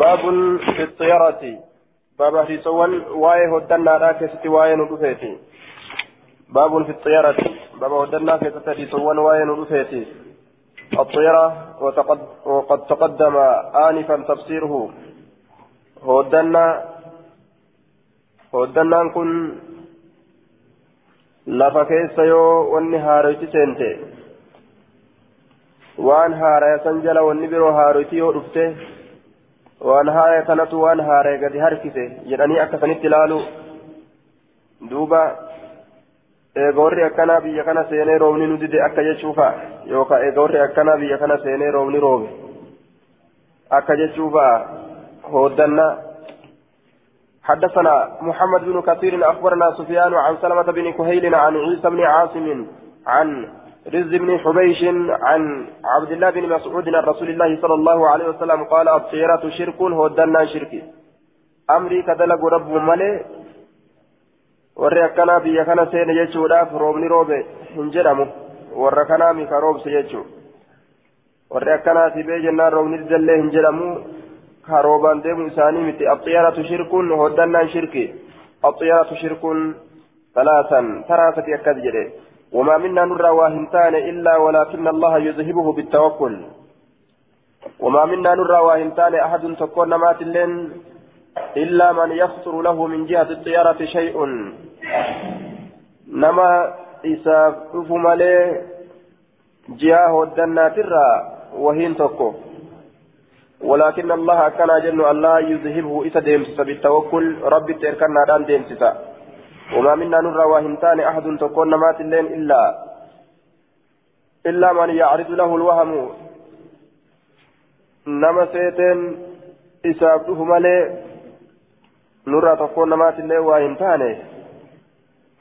باب في الطيرة باب في سوان واي هدنا راكست واي ندفيتي باب في الطيرة باب هدنا في سوان واي ندفيتي الطيرة وتقد وقد تقدم آنفا تفسيره. هدنا هدنا كن lafa keessa yoo wanni haaroyti seente waan haaraya san jala waan haaraya kanatu waan haaraya gadi harkise jedhanii akkasanitti ilaalu duuba eegoorri akkanaa biyya kana seenee roobni nu dide akka jechuufa yookaan eegoorri akkanaa biyya kana seenee roobni roobe akka jechuufa hooddannaa حدثنا محمد بن كثير أخبرنا سفيان عن سلمة بن كهيل عن عيسى بن عاصم عن رز بن حبيش عن عبد الله بن مسعود عن رسول الله صلى الله عليه وسلم قال الطيرة شرك هودنا شرك أمري كدلق رب ملي kana seene jechuudhaaf roobni roobe hin jedhamu warra kanaa mika roobse jechuu warri akkanaati bee jennaan roobni didallee hin jedhamu karoobaan deemu isaanii miti axiyaratu shirkun hoddannaan shirki axiyaratu shirkun ثلاثا ثلاثة أكد جده وما منا نرى واهنتان إلا ولكن الله يذهبه بالتوكل. وما منا نرى واهنتان أحد تكون مات اللين إلا من يخطر له من جهة الطيارة شيء. نما إساف مالي جهة ودنا ترى وهين تكو. ولكن الله كان جن الله يذهبه إذا ديمسس بالتوكل. ربي تركنا دان ديمسسا وما منا نرى وهنتان أحد تكون مات اللين إلا إلا من يعرض له الوهم. نما سيتين إسابته مالي نرى تكون مات اللين وهنتان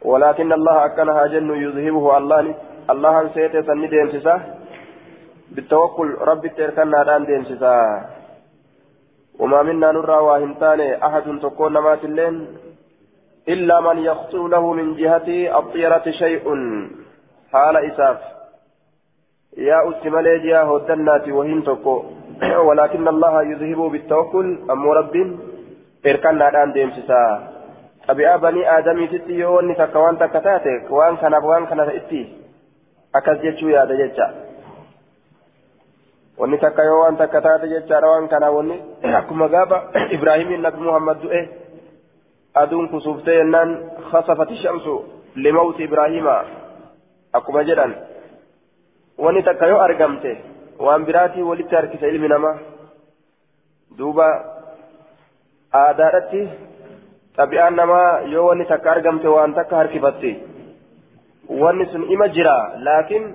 ولكن الله أكنها جن يذهبه الله الله سيتين سني ديمسسا بالتوكل ربي تركنا دان ديمسسا وما منا نرى واهنتان أحد تكون مات اللين إلا من يخطو له من جهة الطيرة شيء. حال إساف. يا أتمالي جهة هدنات وهن تكو ولكن الله يذهب بالتوكل. أم رب تركنا دان ديمسسا أبي بني آدم تتي يوني تكوان تكتاتك وان كان وان كان تأتي أكز جتشو يا دجتشا wanni takka yoo waan takka taate jechaadha waan kana wanni akkuma gaafa ibraahimiin nabi muhammad du'e khasafati shamsu limawti ibraahima akkuma jedhan wanni takka yoo argamte waan biraatii walitti harkisa ilmi namaa duuba aadaadhatti xabi'aan namaa yoo wanni takka argamte waan takka harkifatti wanni sun ima jira laakiin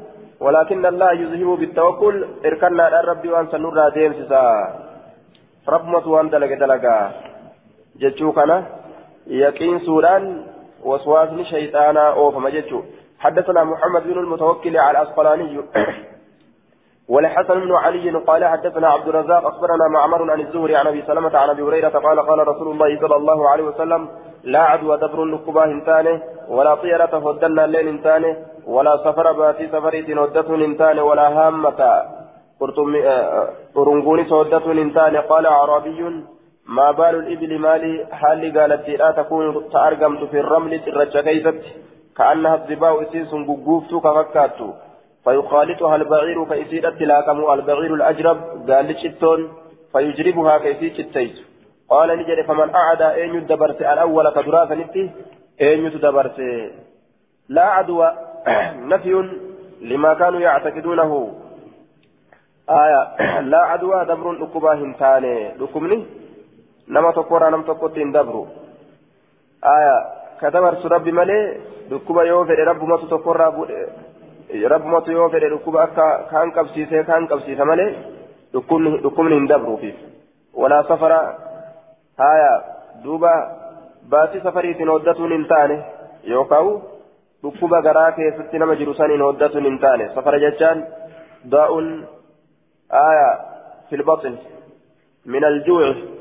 ولكن الله يذهب بالتوكل اركنا على ربي وان سنورا ديمسسا ربمت وان دلق دلقا جتشو كان يقين سوران وسواسن شيطانا اوفما جتشو حدثنا محمد بن المتوكل على الأسقلاني. ولحسن بن علي قال حدثنا عبد الرزاق أخبرنا معمر عن الزهري عن أبي سلمة عن أبي هريرة قال قال رسول الله صلى الله عليه وسلم لا عدوى دبر نكبا هنتانه ولا طيرة هدنا الليل هنتانه ولا سفر باتي سفريت هدة هنتانه ولا هامة أرنقوني هدة هنتانه قال أعرابي ما بال الإبل مالي حالي قالت لا تكون تأرقمت في الرمل الرجة كيست كأنها الضباء إسيس ققوفت كفكات فيخالطها البعير كإسيرة تلاكم البعير الأجرب قال لشتون فيجربها كيسير التيس قال نجري فمن أعدى أين يدبرت؟ الأول كدراسة نتي. أين يدبرت؟ لا عدوى. نفي لما كانوا يعتقدونه. آية. لا عدوى دبر لكبا هنتاني لكمني نما تقرى نم تقوتين دبرو آية كدبر ربي ملي لكبا يوفر رب ما تقرى رب ما يوفر لكبا أكا كان قبسيسي كان قبسيسي ملي لكمني هندبرو فيه ولا سفر haya duuba baasii safariitiin hoddatuun hin taane yookaan dhukkuba garaa keessatti nama jiru saniin hoddatuun hin taane safara jechaan daa'uun haya filbaxin min aljuuci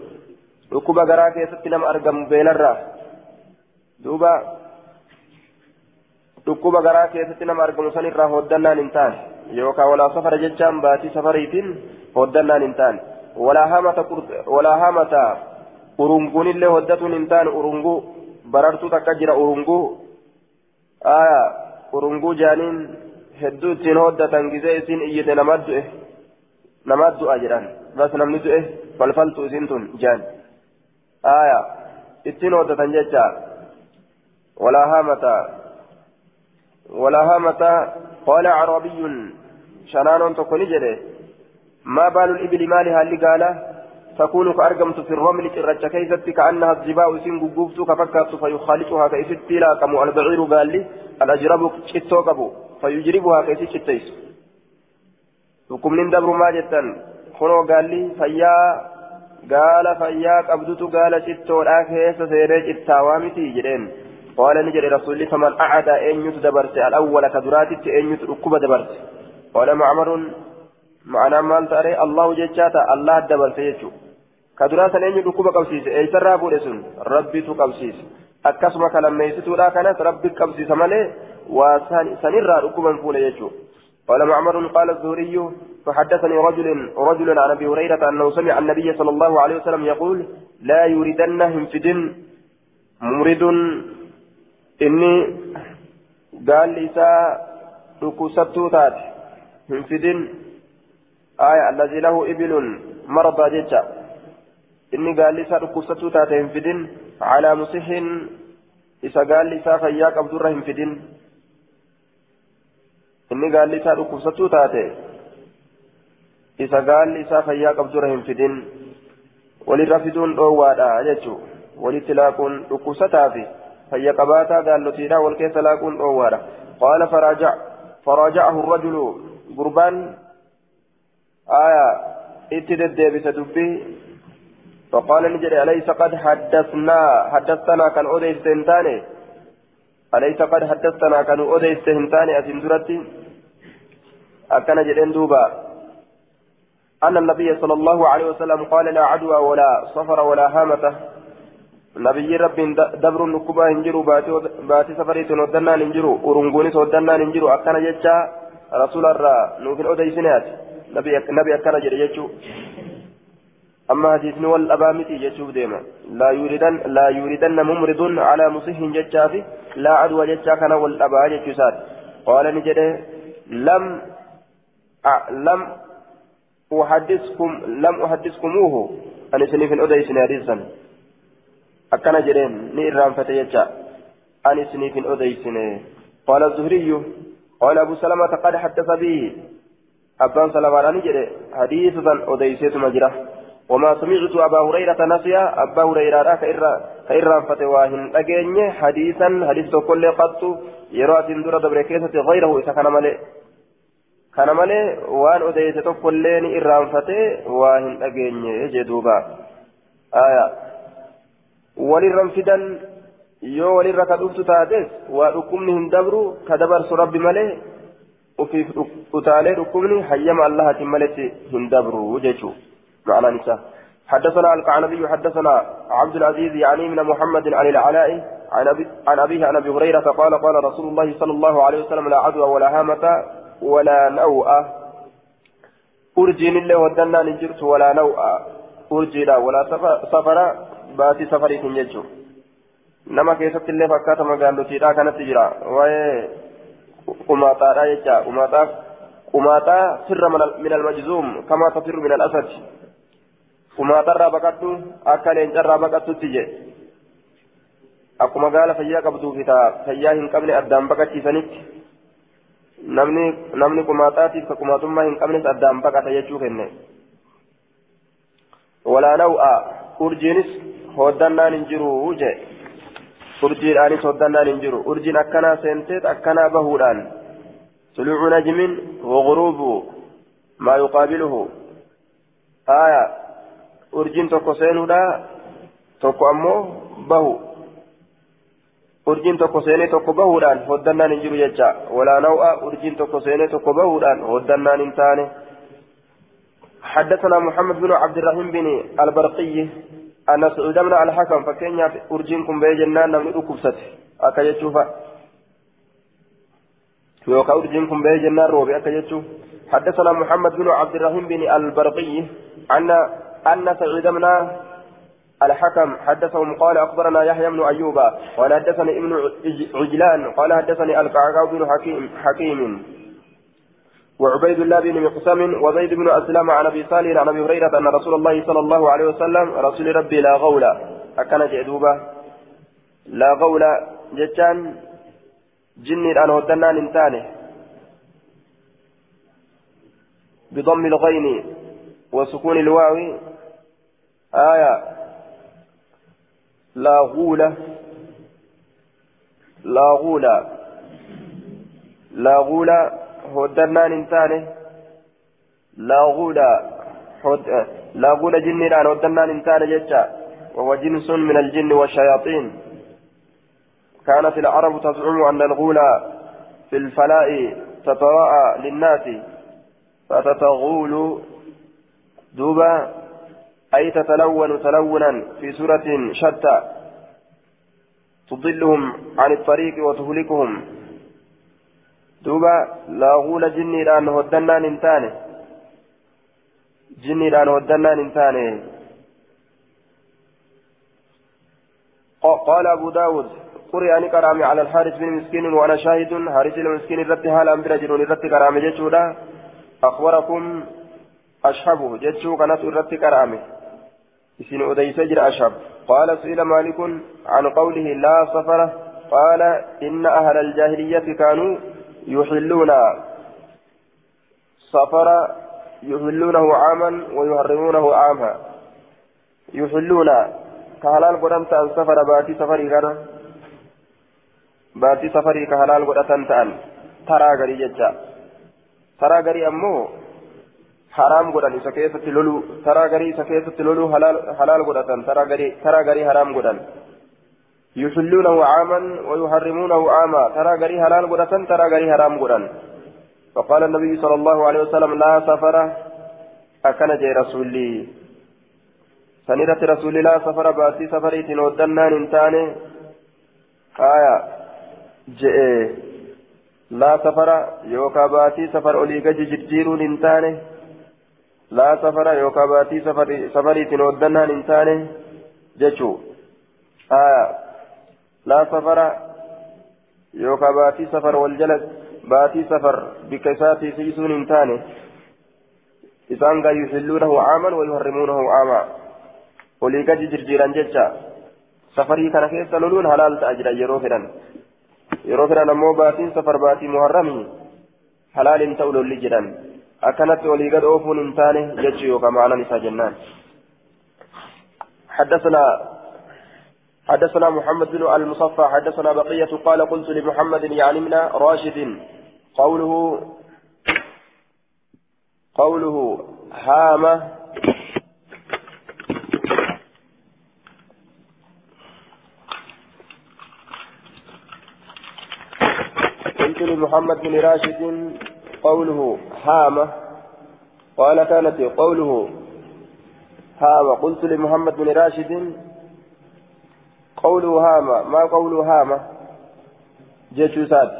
dhukkuba garaa keessatti nama argamu beelarraa duuba dhukkuba garaa keessatti nama argamu sanirraa hoddannaan hin taane yookaan walaa safara jechaan baasii safariitiin hoddannaan hin taane ولا هامة أرنقون اللي هدة إنتان أرنقو بررت تكجر أرنقو آية أرنقو جانين hedduu ittiin hoddatan gisee isin iyyite nama du'e jedhan bas namni du'e falfaltu isin tun jaan hoddatan jecha walaa haamata walaa haamata qaala acraabiyyun shanaanoon tokko ni jedhe maa baalu libili maali haalli gaala تكون كأرقمت في الرمل ترجع كيست كأنها الزباء سين قبوبت كفكات فيخالطها كيست لا كمو البعير قال لي. الأجرب شتو قبو فيجربها كيسي شتيس وكم من دبر ما كنو قال لي فيا قال فيا قبضت قال شتو كيس سيريج التوامتي جرين قال نجري رسول فمن أعد أن يتدبرس الأول كدراتي أن يتركب دبرس قال معمر معنى مال تاري الله جتشاتا الله دبرس يجو كدراسا أن يتركب قبسيس أي سرى بورسون ربي تقبسيس akkasuma kalammeessituudha kanas rabbi qabsiisa malee waa sanirraa dhukkuban fuule jechuudha. قال معمر قال الزهري فحدثني رجل رجل عن أبي هريرة أنه سمع النبي صلى الله عليه وسلم يقول لا يريدنهم في دين مريد إني قال لسا ركوستو تات. في دين آية الذي له إبل مرضى جتا إني قال لسا ركوستو تات في دين على مصح إذا قال لسا فياك عبد الرحيم في دين inni gaalli isaa dhukkubsatuu taate isa gaalli isaa fayyaa qabdura hin fidin walirra fiduun dhoowwaadha jechuu walitti laaquun dhukkubsataa fi fayya qabaataa gaallotiidha wal keessa laaquun dhoowwaadha qaala faraajac faraajacahu rajulu gurbaan aya itti deddeebise dubbii فقال نجري أليس قد حدثنا حدثنا كان أوديس تنتاني أليس قد حدثنا كان أوديس تنتاني أسندرتي أكن جدين دوبا. أن النبي صلى الله عليه وسلم قال لا عدوى ولا صفر ولا هامة. نبي رب دبر نكبا هنجرو باتي سفريت ودنا ننجرو ورنغونيس ودنا ننجرو. أكن جتشا رسول الله نوفل أوديسنات نبي نبي أكن جدي أما حديثني والأبامتي جتشوف ديما. لا يريدن لا يريدن ممرض على مصح جتشافي لا عدوى جتشا كان والأبا جتشوسات قال نجده لم. لم أحدثكم لم أحدثكموه. أن سني في الأدى سني حديثا أكن جدين نيران فتيجا أن سني في الأدى سني قال الزهري قال أبو سلمة قد حدث به أبان سلمة أن جده حديثا أديسيت مجرى وما سمعت أبا هريرة نسيا. أبا هريرة كإرا كإرا فتواهن أجيني حديثا حديث كل قط. يرى تندر دبركيسة غيره إذا كان ملئ كان ملئ وأن أديت تقولين إرا فتي واهن أجيني جدوبا آية وللرم فدن yoo walirra ka dhuftu taates waa dhukkubni hin dabru ka dabarsu rabbi malee ufiif utaalee dhukkubni hayyama allahatiin maletti hin dabru jechuu معنى نساء حدثنا القعنبي حدثنا عبد العزيز يعني من محمد عن العلاء عن أبيه عن أبي هريرة قال قال رسول الله صلى الله عليه وسلم لا عدوى ولا هامة ولا نوء أرجين الله ودنا نجرت ولا نوء أرجي لا ولا سفر باتي سفري تنججو نما كيست الله فكاتا مقالتي لا كانت تجرى وهي قماطا لا يجا. قماطا قماطا فر من المجزوم. كما تفر من الأسد. qumaaxarraa baqadhu akka leencarraa baqattutti je akkuma gaala fayyaa qabduufi taa fayyaa hin qabne addaan baqachiisanitti namni qumaaxaatiif ka qumaaxummaa hin qabnes addaan baqata jechuu kenne walaa naw'a urjiinis hoddannaan hin jiru je urjiidhaanis hoddannaan hin jiru urjiin akkanaa seenteet akkanaa bahuudhaan suluucu najmin waghuruubu maa yuqaabiluhu aayaa urjiin tokko seenuudha tokko ammoo bahu urjiin tokko seenee tokko bahuudhaan hoddannaan hin jiru jecha. Walaa naw'a urjiin tokko seenee tokko bahuudhaan hoddannaan hin taane. حدثنا محمد بن عبد الرحيم بن البرقي أن سعود بن الحكم فكين أرجينكم بيجنان نمن أكبست أكا يشوفا يوكا أرجينكم بيجنان روبي أكا يشوف حدثنا محمد بن عبد الرحيم بن البرقي أن أن سعيد بن الحكم حدثهم قال أخبرنا يحيى بن أيوب قال حدثني ابن عجلان قال حدثني القعقاع بن حكيم, حكيم وعبيد الله بن مقسم وزيد بن أسلم عن أبي صالح عن أبي هريرة أن رسول الله صلى الله عليه وسلم رسول ربي لا غول. أكن جئدوبة. لا غول جتان جني الآن ودنان انتانه بضم الغين وسكون الواو. آية. لا غولة لا غولة لا غولة هدنان انتانه لا غولة هد... لا غولة جنيران هدنان انتانه جتا وهو جنس من الجن والشياطين. كانت العرب تزعم أن الغولة في الفلاء تتراءى للناس فتتغول دوبا أي تتلون تلونا في سورة شتى تضلهم عن الطريق وتهلكهم. دوبا لا غول جني الآن ودنان انتاني جني الآن ودنان انتاني قال أبو داود قرئ أن كرامي على الحارث بن مسكين وأنا شاهد حارث المسكين الرت حال أمبر جنون الرت كرامي جتشودا أخبركم أشهبه جتشو كانت الرت كرامي. إسن أديس جر أشهب قال سئل مالك عن قوله لا سفر قال إن أهل الجاهلية كانوا يحلون سفر يحلونه عاما ويحرمونه عاما يحلون كهلال قدمت أن سفر باتي سفري كان باتي سفري كهلال قدمت أن ترى غري ججا ترى غري أمو حرام godhan isa keessatti lolu taraa garii isa keessatti lolu halaal godhatan taraa garii haraam godhan. يحلونه عاما ويحرمونه عاما taraa garii halaal godhatan taraa garii haraam godhan فقال النبي صلى الله عليه وسلم لا سفر akkan jedhe رسولي سنيرة رسول الله سفر baatii safarii itti hooduun hin taane آية jechi لا سفر yookaa baatii safar olii jijjiiruun hin taane لا سفر يوكا باتي سفري سفري تنودنا ننتاني جتشو. آية لا سفر يوكا باتي سفر والجلد باتي سفر بكساتي سيسون ننتاني إسان يحلونه عاما ويحرمونه عاما. وليكا جرجيران جتشا. سفري كان كيس لولون حلال تأجر يرو فدان يرو فدان أمو باتين سفر باتي محرمي. حلال تولو اللي جران. أكنت ولي قد أوفون انتاني كما على نساء جنان. حدثنا حدثنا محمد بن المصفى حدثنا بقية قال قلت لمحمد من راشد قوله قوله هامة قلت لمحمد بن راشد قوله هامة قال كانت قوله هامة قلت لمحمد بن راشد قوله هامة ما قوله هامة جيشوسات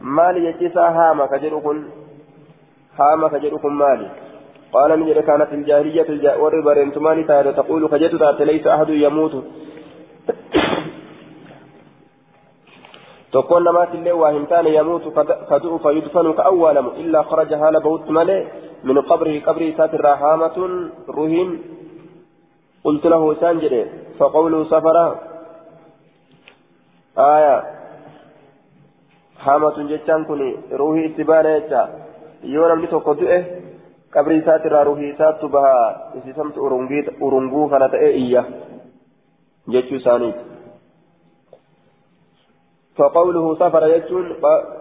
مالي يجيسا هامة كجركن هامة كجركن مالي. قال من كانت الجاهلية وربر انتماني تقول كجدت ليس أحد يموت. تكون نمات الله وهم كان يموت كدعو فيدفن كأولم إلا خرج هال بوت ملي من قبره قبره ساتر رحامة رهين قلت له سانجد فقوله سفر آية حامة جتان كني روحي اتبانا يجا يونا من توقع دؤه قبره ساتر روحي سات بها اسسمت أرنغو كانت إيه جتشو سانيت فقوله سفر يجون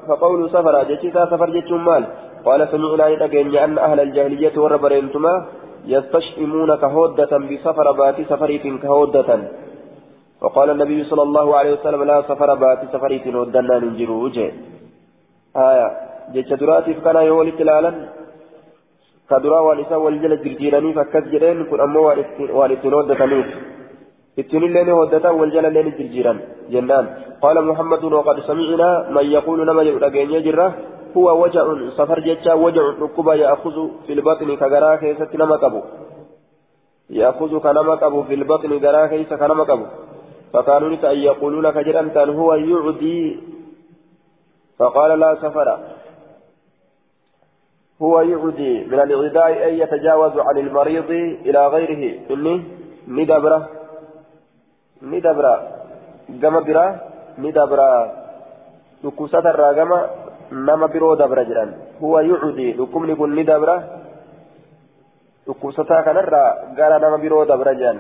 فقوله سفر جتيسا سفر جتون مال؟ قال سمعنا نتقين أن أهل الجاهلية وربرينتما يستشئمون كهودة بسفر باتي سفريت كهودة. وقال النبي صلى الله عليه وسلم لا سفر باتي سفريت ودنا ننجروج آية. جتش دراتي فكان يولي تلالا كدرا والإساء والجلد جرجيراني فكت جرين كن أمو والإسنود ودتنوف اتن اللين ودتا والجل اللين جرجيرا جنان قال محمد وقد سمعنا من يقول نما يؤلقين يجره هو وجع سفر جتا وجع ركبا يأخذ في البطن كغرا كيست نما كبو يأخذ كنما قبو في البطن قرا كيس كنما قبو فكانوا أن يقولوا لك جرمتا هو يعدي فقال لا سفر هو يعدي من الإعداء أن يتجاوز عن المريض إلى غيره إني ندبرة ندبرة قم برا ندبرة لكوسة الراقمة نما برو دبرة جران هو يعدي لكم نكون ندبرة dhukkubsataa kanarraa gara nama biroo dabra jedhan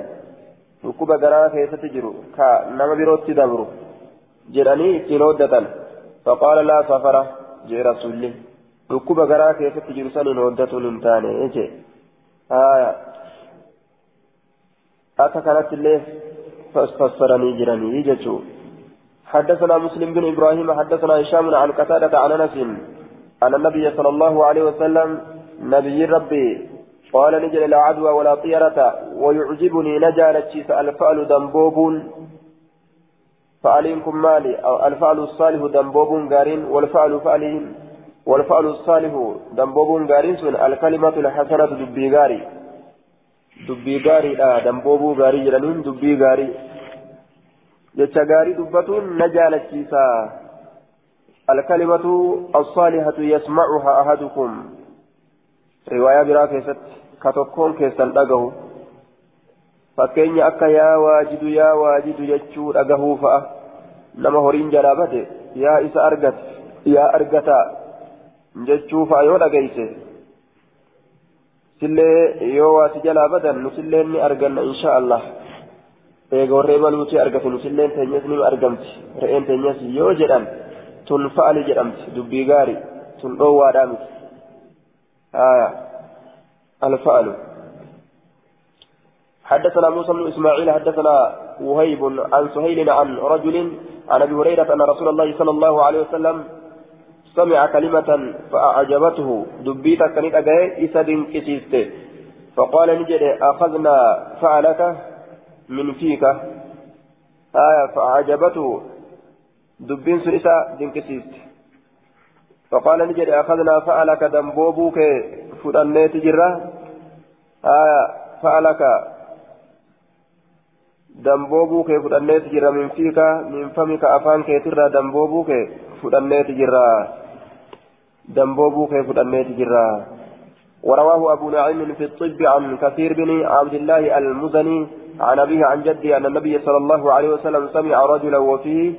dhukkuba garaa keessatti jiru ka nama birootti dabru jedhanii ittiin hooddatan faqaala laa safara jee rasuulli dhukkuba garaa keessatti jiru saniin hooddatuun hin taane jee akka kanatti illee fassaranii jiranii jechuu حدثنا مسلم بن إبراهيم حدثنا هشام عن قتادة عن أنس أن النبي صلى الله عليه وسلم نبي ربي قال نجل لا عدوى ولا طيرة ويعجبني نجال الشيس الفعل دنبوب. فعليكم مالي أو الفعل الصالح دنبوب قارين والفعل فعلهم والفعل الصالح دنبوب قارين الكلمة الحسنة دبي قاري قاري لا دنبوب قاري جلنين دبي قاري jecha gaarii dubbatuun na jaalachiisa alkalimatu alsaalihatu yasmacuha ahadukum riwaayaa biraa keessatti ka tokkoon keessan dhagahu fakkeenya akka yaa waajidu yaa waajidu jechuu dhagahuu fa'a nama horiin jalaa bade yaa isa argate yaa argataa jechuu fa'a yoo dhageyse sillee yoo waati jalaa badan nusilleen ni arganna insha allah eega warree baluutii argatu nusilleen teenyas ni argamti re'een teenyas yoo jedhan tun fa'ali jedhamti dubbii gaarii tun dhoowwaadhaa miti الفعل حدثنا موسى بن اسماعيل حدثنا وهيب عن سهيل عن رجل عن ابي هريره ان رسول الله صلى الله عليه وسلم سمع كلمة فأعجبته. دبيتا كانت أجاي إسد كسيست فقال نجد أخذنا فعلك من فيك. آية فأعجبته. دبين سرسا دنكسيست فقال نجد أخذنا فعلك دنبوبوك فدنيت جرة. آية فعلك damboobuu kee fudhanneeti jira min fiika min famika afaan keetirraa damboobuu kee fudhanneeti jira damboobuu kee fudhanneeti jira ورواه أبو نعيم في الطب عن كثير بن عبد الله المزني عن أبيه عن جده أن النبي صلى الله عليه وسلم سمع رجلا وفيه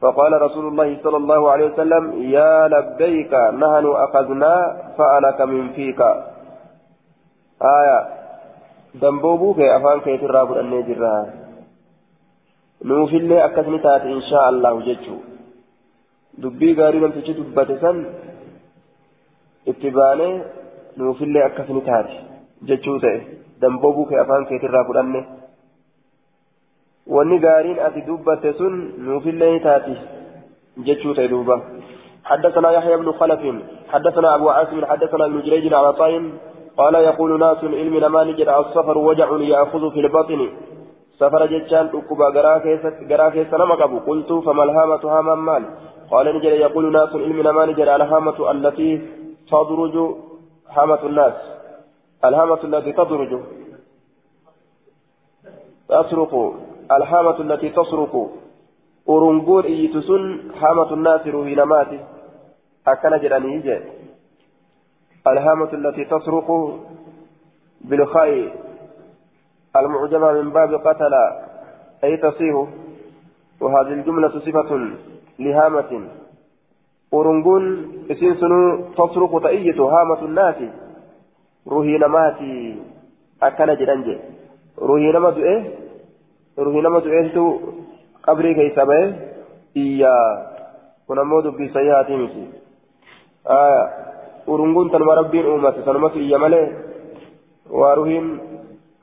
فقال رسول الله صلى الله عليه وسلم يا لبيك نحن أخذنا فألك من فيك. آية. دنبوبوك أفان كيت الراب النجرة نوفي أكثني تات إن شاء الله جتشو دبي غاري لم تجد دبتسن اتباني نوفي أكثني تات جتشو تأي دنبوبوك أفان كيت الراب النجرة wanni gaariin ati dubbatte sun nuufillee taati jechuu ta'e duuba. حدثنا يحيى بن خلف حدثنا أبو عاصم حدثنا ابن جريج على طين قال يقول ناس العلم لما نجد السفر وجع يأخذ في البطن. سفر جتشان أكبا قراكي سنمك أبو قلت فما الهامة هاما مال؟ قال نجد يقول ناس العلم لما نجد الهامة التي تدرج هامة الناس. الهامة التي تدرج. تسرق. الحامة التي تصرخ أرنقول إيتسن حامة الناس روهي نماتي أكن جراني جاء الهامة التي تصرخ بالخاء. المعجمة من باب قتل. أي تصيح. وهذه الجملة صفة لهامة. أرنقول إسين سنو تصرخ تأية هامة الناس روهي نماتي أكن جراني روهي نماتي إيه ruhi nama du'eessu qabrii keessa bahe iyyaa kun ammoo dubbii sayyaatii miti urunguun tanuma rabbiin uumate sanumatu iyya malee waa ruhiin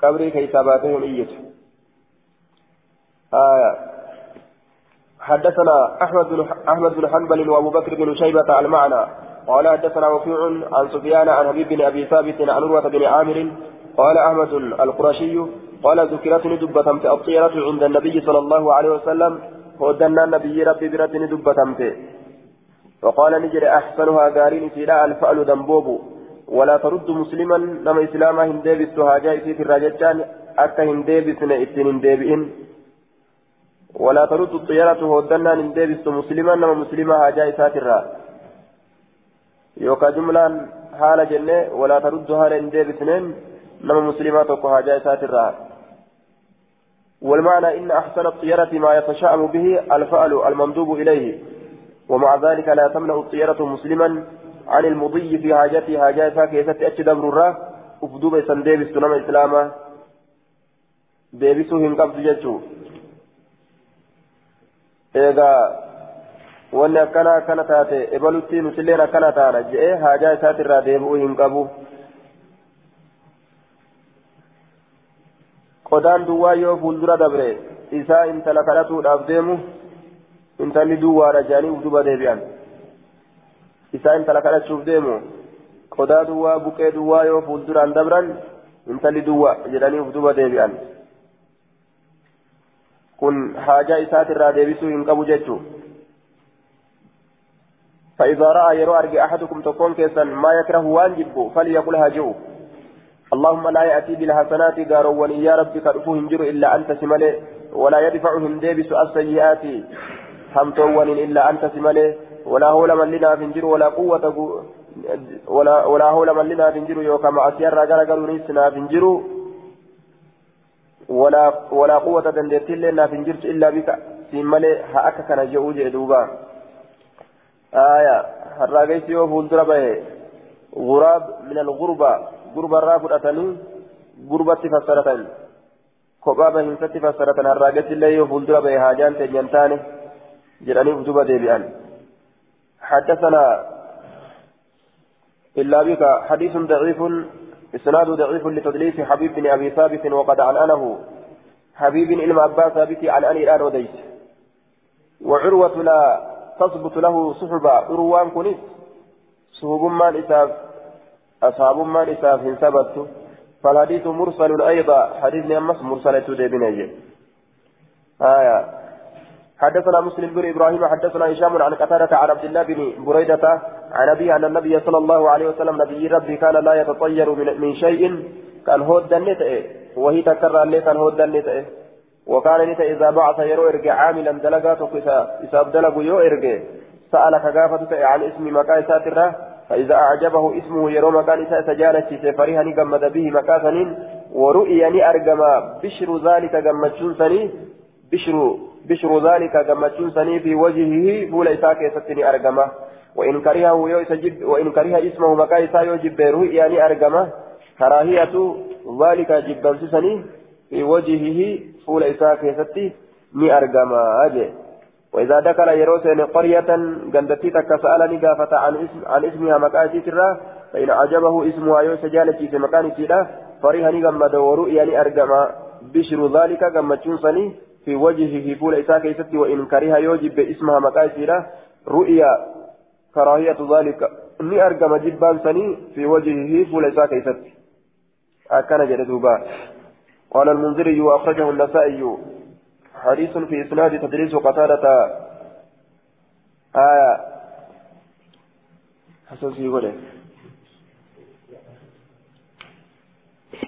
qabrii keessa baatee hin iyyatu حدثنا أحمد بن أحمد بن حنبل وأبو بكر بن شيبة المعنى. قال حدثنا وكيع عن سفيان عن حبيب بن أبي ثابت عن عروة بن عامر. قال أحمد القرشي قال ذكرتني دبتمت الطيرة عند النبي صلى الله عليه وسلم. ودنا النبي ربي برتني دبتمت وقال نجري أحسنها قارين سيلا الفأل دنبوب. ولا ترد مسلما نما إسلاما هندبست هاجا إسيت الراجتان أكا هندبسن إتن هندبئن ولا ترد الطيارة هودنا هندبست مسلما نما مسلما هاجا إسات الرا. يوكا جملا حال جنة ولا ترد هالا هندبسنين نما مسلما توكو هاجا إسات الرا. والمعنى إن أحسن الطيرة ما يتشائم به الفعل المندوب إليه. ومع ذلك لا تمنع الطيرة مسلما عن المضي في حاجته حاجاتها كيست أتش دبر الراه أفدوب إسان ديبس نما إسلاما. hin qabdu jechuu eegaa wanni akkana akkana taate ebalutti nutilleen akkana taana je'ee haajaa isaatirraa deebi'uu hin qabu qodaan duwwaa yoo fuuldura dabre isaa intala kadhatuudhaaf deemu intalli duwwaadha jedhanii ufduba deebi'an isaa intala kadhachuuf deemu qodaa duwwaa buqee duwwaa yoo fuulduraan dabran intalli duwwa jedhanii ufduba deebi'an kun haajaa isaatirraa deebisuu hin qabu jechuu فإذا رأى يرى أرجع أحدكم تكون كيسا ما يكره واجب فليقل هاجئوا اللهم لا يأتي بالحسنات قاروا يا ربي كرفوه هنجر إلا أنت سمله ولا يدفعهم ديبس السيئات همتون إلا أنت سمله ولا هول من لنا فنجر ولا قوة ولا ولا هول من لنا فنجر يوكا مع سير رجال قالوا نسنا فنجر ولا ولا قوة دندت لنا فنجر إلا بك. سمله هأك كان جوج دوبا. آية. الراجيس يوفول دربه غراب من الغربة. غربة رافض أتني. غربة فسرتني kophaa bahiinsatti fassaratan harraagetti illee yoo fuuldura bahe haajaan teenyan taane jedhanii utuba deebi'an حدثنا إلا بك. حديث ضعيف. إسناد ضعيف لتدليس حبيب بن أبي ثابت وقد عنأنه. حبيب إلى أبا ثابت عن أني الآن وديس وعروة لا تثبت له صحبة. عروان كنيس. صحب ما إساف أصحاب ما إساف إن ثبت فالحديث مرسل أيضا. حديث أمس مرسلة ديبنية آية. حدثنا مسلم بن إبراهيم حدثنا هشام عن قتادة عن عبد الله بن بريدة عن ابي أن النبي صلى الله عليه وسلم نبي ربي كان لا يتطير من, من شيء كان هود النتئ وهي تكرر لي كان هود النتئ وكان نتئ إذا بعث يرو إرجع عاملا دلقاته اذا دلقوا يو إرجع. سألك غافة عن اسم مكان ساتره فإذا أعجبه اسمه يرو مكان سجالة فريها نقمد به مكاسن ورؤيا أرجم بشر ذلك قمتشون سني بشر بشر ذلك قمتشون سني في وجهه فول إساء كيستني أرجمه وإن كرهه يجب وإن كره اسمه مكان إساء يجب رؤيا أرجمه كراهية ذلك جبا سني في وجهه فول إساء كيستني أرجمه أجل وإذا دخل يروسين قرية قندتي سألني قافة عن اسم عن إسمها مكان سرا فإن عجبه إسمها يوسف جالتي في مكان سيرة فريهني قمد ورؤيا أرقم بشر ذلك قمتشون سني في وجهه فول إساء كيستي وإن كره يوجب اسمها مكان سيرة رؤيا كراهية ذلك. إني أرقم جبان سني في وجهه فول إساء كيستي أكان جلدوبا قال المنذري وأخرجه النسائي. حديث في إسناد تدريس قتادة. آية. حسن سيقول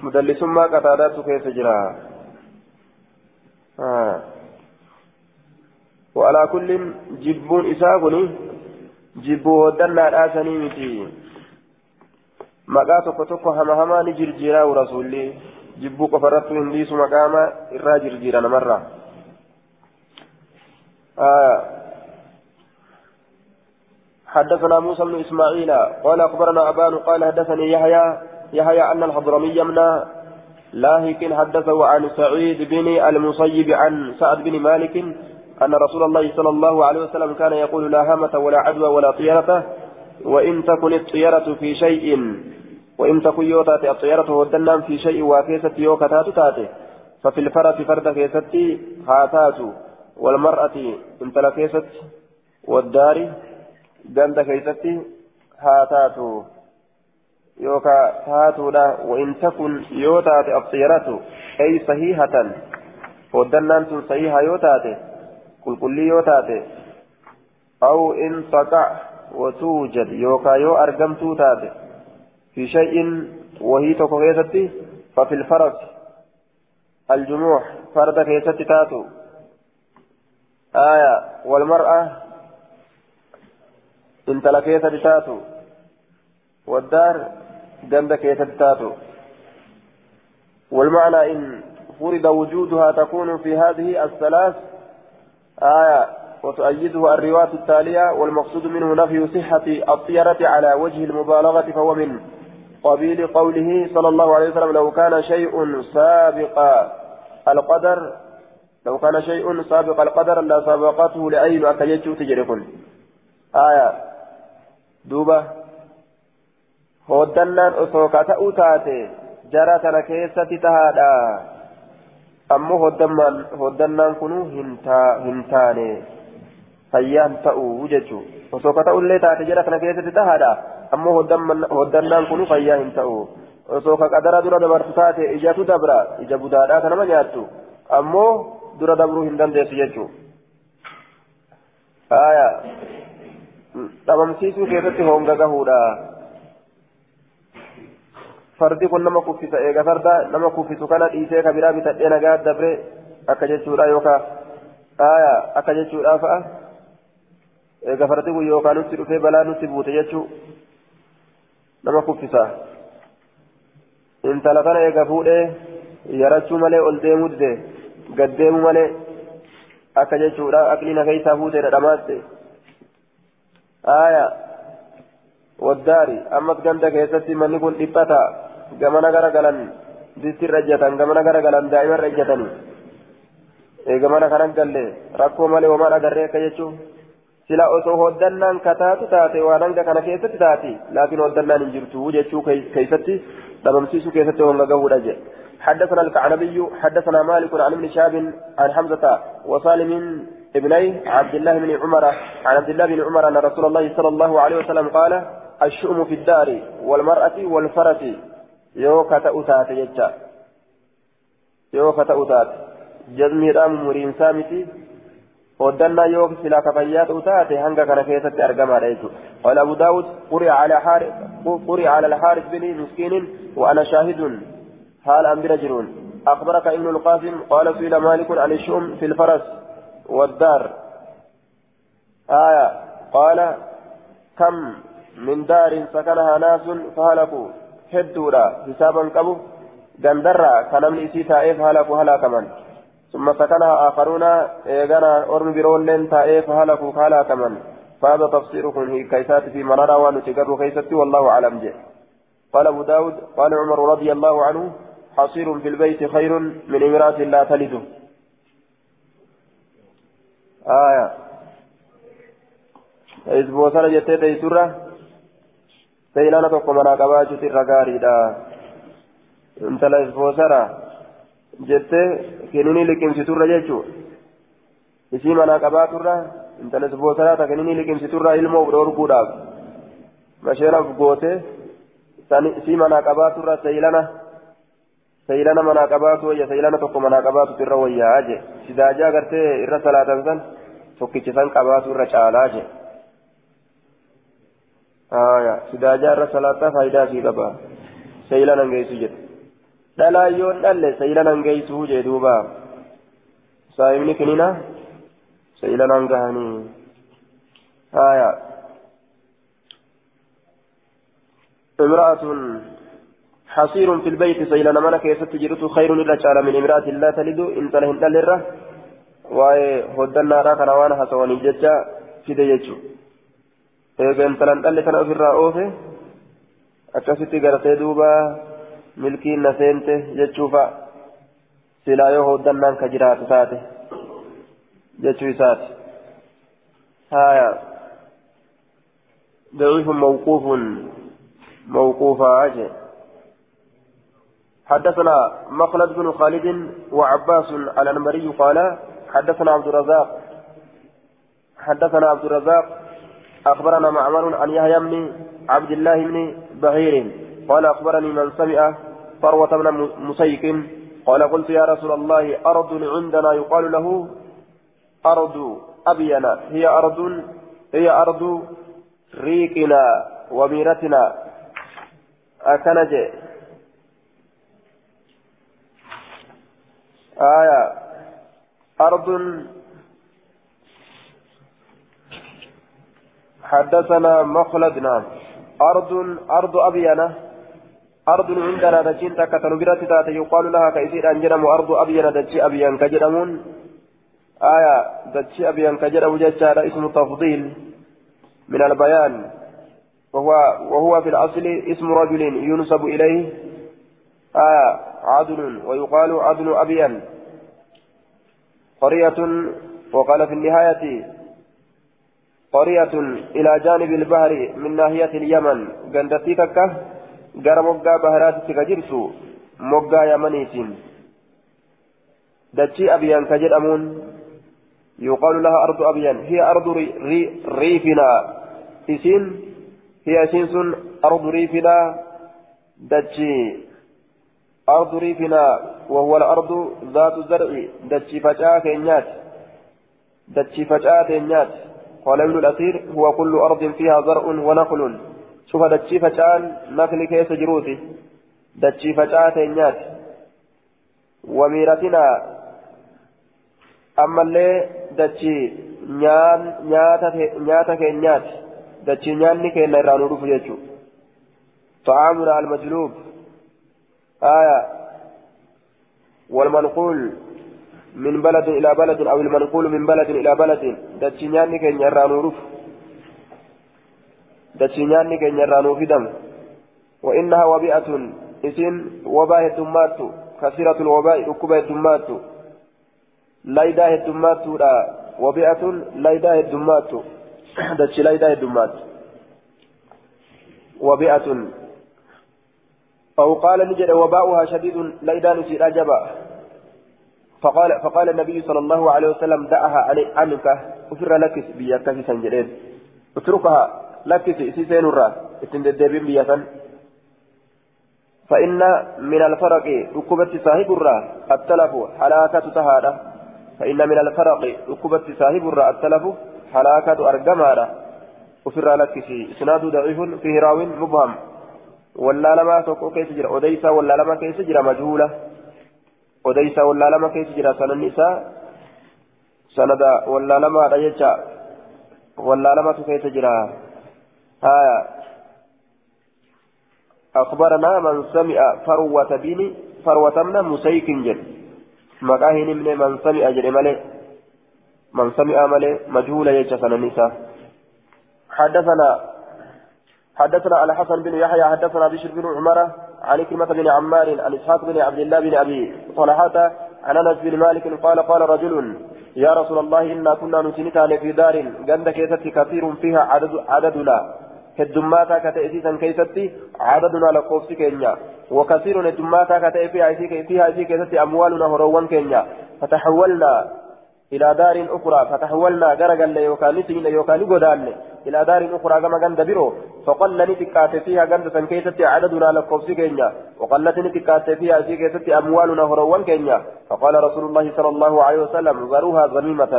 مدلس ما قتادات كيف جرى. وعلى كل جبون إساقني جبو ودنا الآسني متي tokko hama hamaa ni jirjiiraa rasuulli jibbuu qofa irratti hindiisu maqaama irraa jirjiira namarraa آه حدثنا موسى بن إسماعيل قال أخبرنا أبان قال حدثني يحيى يحيى أن الحضرمي من لاهك حدثه عن سعيد بن المصيب عن سعد بن مالك أن رسول الله صلى الله عليه وسلم كان يقول لا هامة ولا عدوى ولا طيرة وإن تكن الطيرة في شيء وإن تكن يوتات الطيرة والدنام في شيء وكيست يوكتات تاتي ففي الفرة فرد كيستي هاتاتو والمرأة انتلا كيست والدار جند كيست هاتاتو. يوكا هاتو لا وإن تكن يوتات الطيرة أي صحيحة ودنان صحيحة يوتات كل كل يوتات أو إن تقع وتوجد يوكا يو أرقمتو تات في شيء وهي تكوكيستي ففي الفرس الجموع فرد كيستي تاتو آية والمرأة انت لكيستي تاتو والدار جنب كيستي تاتو والمعنى إن فرض وجودها تكون في هذه الثلاث آية وتؤيده الرواية التالية والمقصود منه نفي صحة الطيرة على وجه المبالغة فهو من قبيل قوله صلى الله عليه وسلم لو كان شيء سابق القدر لو كان شيء سابق القدر لسبقته لأين أكيجو تجركن آية. دوبة. هودنان أسوكا تأوتاتي جرى تنكيسة تهادا أمو هودنان كنو هنتاني fayyaan ta'uu jechuun osoo ka ta'ullee taate jedha kana keessatti tahaadha ammoo hoddannaan kun fayyaa hin ta'u osoo ka qadara dura dabartu taate ijatu dabra ija budaadhaa kanama nyaattu ammoo dura dabruu hin dandeessu jechuun. dhabamsiisuu keessatti honga gahuudha. Fardi kun nama kuffisa eega farda nama kuffisu kana dhiisee ka biraa bitadhee nagaa dabre akka jechuudha yookaan akka jechuudha fa'a. eega fardi kun yookaan nutti dhufee balaa nutti buute jechuu nama kuffisa intala kana eega fuudhee yarachuu malee ol deemuu dide gad malee akka jechuudha aqliina keessaa fuuteedha dhamaatte aaya waddaari ammas ganda keessatti manni kun dhiphata gamana gara galan distirra ejjatan gamana gara galan daa'imarra ejjatanii eega mana kanan galle rakkoo malee homaan agarree akka jechuun sila osoo hoddannaan kataatu taate waan hanga kana keessatti taati laakiin hoddannaan hin jirtu jechuu keessatti dhabamsiisuu keessatti honga gahuudha jedhe حدثنا الكعنبي حدثنا مالك عن ابن شاب عن حمزة وسالم ابني عبد الله بن عمر عن عبد الله بن عمر أن رسول الله صلى الله عليه وسلم قال الشؤم في الدار والمرأة والفرس يوكا تأتات يجا يوكا تأتات جزمي رام مرين سامتي ودنا يوك سلا كفيات وتاتي هنگا كان كيست أرقما رأيتو قال أبو داود قرئ على حارث قرئ على الحارث بن مسكين وأنا شاهد حال أم برجلون أخبرك ابن القاسم قال سئل مالك عن الشؤم في الفرس والدار آية قال كم من دار سكنها ناس فهلكوا حسابا كبو غندرا كنمني إسيتا إيه فهلكوا هلاكا من ثم سكنها آخرون إيغانا أرم برولين تائف هلكوا خالا كمن فهذا تفسيركم هي كيسات في مرارا ونتقر كيست والله أعلم جه قال أبو داود قال عمر رضي الله عنه حصير في البيت خير من امرأة لا تلد آية إذ بوصل جتة تيسرة سيلانا تقوم أنا قباجة الرقاري انت لا إذ jettee kenninii liqimsiturra jechuun isii manaa qabaaturra intala isboosaraa kenninii liqimsiturra ilmoo dhoorguudhaaf masheenaaf gootee isii manaa qabaaturra seeylana seeylana manaa qabaatu wayya seeylana tokko manaa qabaatutu irra wayyaa je sidaajaa gartee irra salaatan san tokkichisan qabaatu irra caalaa je sidaajaa irra salaataa faayidaa sii qaba seeylana geessu jedhe dhalaayyoon dhalle saylanan geeysuu jee duuba saahibni kinina saylanan gahanii haya امرأة حصير في البيت سيلنا ملك يست جرت خير إلا من امرأة لا تلد إن تلهن تلرة وهدنا راك نوانا حسواني ججا في ديجو إن تلهن تلت أنا في الرأوفة أكست قرتي دوبا milkiin na seente jechuufa silaa yoo hoddannaan ka jiraatu taate jechuu isaati. Haya ضعيف موقوف موقوفا أجل حدثنا مخلد بن خالد وعباس الأنمري قال حدثنا عبد الرزاق حدثنا عبد الرزاق أخبرنا معمر عن يحيى بن عبد الله بن بهير قال أخبرني من سمع فروة بن مسيك قال قلت يا رسول الله أرض عندنا يقال له أرض أبينا هي أرض هي أرض ريقنا وميرتنا أكن جي آية أرض حدثنا مخلد نعم. أرض أرض أبينة أرض عندنا دجين تكتن برات تاتي يقال لها كيسير أنجرم أرض أبينة دجي أبين كجرمون آية دجي أبين كجرم ججار اسم تفضيل من البيان. وهو وهو في الأصل اسم رجل ينسب إليه. آية عدل ويقال عدل أبين قرية وقال في النهاية قرية إلى جانب البحر من ناحية اليمن. قندتي تكه غير مقا بهرات تكجرسو مقا يمنيتين دتشي أبيان كجر أمون. يقال لها أرض أبيان. هي أرض ري ري ريفنا. إسين؟ هي إسين أرض ريفنا. دتشي أرض ريفنا. وهو الأرض ذات الزرع دتشي فجاء كينيات. دتشي فجاء كينيات. قال ابن الأثير هو كل أرض فيها زرع ونخل. شوف دتشي فجان نخل كيس جروتي دتشي فجاء تنيات وميرتنا. أما اللي دتشي نيان نياتا كينيات. دتشي نيان كينا يرانو روف يجو طعامنا المجلوب. آية. والمنقول. من بلد إلى بلد أو المنقول من بلد إلى بلد دتشي نيان كينا يرانو روف دشينياني كن يرانو فدم وإنها وبيئة إسن وباء الدمات كثيرة الوباء ركوبة الدمات لايدا الدمات لا وبيئة لايدا الدمات دشي لايدا الدمات وبيئة. أو قال نجد وباؤها شديد لايدا نسير أجبا. فقال فقال النبي صلى الله عليه وسلم دعها عنك أفر لك بيتك سنجرين أتركها isii seenurraa ittiin deddeebiin biyya san فإن من الفرق ركبت صاحب الرا التلف حلاكة تهادة. فإن من الفرق ركبت صاحب الرا التلف حلاكة أرجمارة وفر لك إسناد ضعيف فيه راو مبهم. ولا لما تقو كيف جرى أديسا ولا لما كيف جرى مجهولة. أديسا ولا لما كيف جرى سنة النساء سند ولا لما رجع ولا لما كيف جرى آية أخبرنا من سمع فروة بن فروة من مسيك جد مكاهن من من سمع جد ملي من سمع ملي مجهول يجسن النساء حدثنا حدثنا على حسن بن يحيى حدثنا بشر بن عمر عن كلمة بن عمار عن إسحاق بن عبد الله بن أبي طلحة عن أنس بن مالك قال قال رجل يا رسول الله إنا كنا نتنتان في دار قند كيست كثير فيها عدد عددنا. keessatti cadaduna lakkoofsi keenya wakasiirun heddummaata ka ta'e fiihaa isii keessatti amwaaluna horoowwan keenya fataxawwalnaa إلى دار أخرى. فتحولنا غرقل يوكان نسينا يوكان غدان إلى دار أخرى كما غند برو فقل نتكات فيها غند سنكيسة عددنا لكوفس كينيا وقلت نتكات فيها سيكيسة أموالنا هروان كينيا فقال رسول الله صلى الله عليه وسلم ذروها ذميمة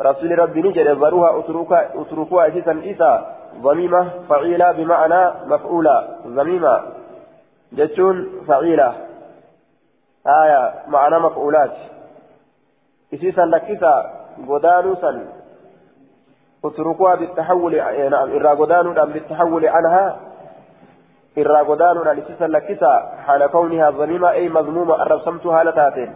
رسول ربي نجد ذروها أتركها أسيسا إسا ضميمة فعيلة بمعنى مفعولة ضميمة جتون فعيلة. آية معنى مفعولات. إسيسا لكسا غدانوسا اتركوها بالتحول نعم إرى غدانودا بالتحول عنها. غدانودا إسيسا لكسا حال كونها ضميمة أي مذمومة أرسمتها لتاتين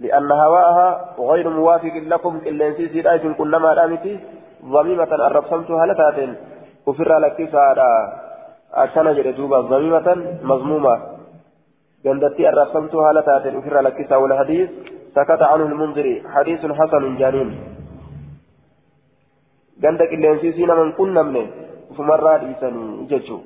لأن هواءها غير موافق لكم إلا إن سيسي رأيتم كلما رأمتي ضميمة الربصمتها لتاتين وفر لك سارة أكنا جردوبا ضميمة مضمومة جندتي الربصمتها لتاتين وفر لك سارة والحديث سكت عنه المنذري حديث حسن جانين نسيسينا من كنا منه فمرة إيساني ججو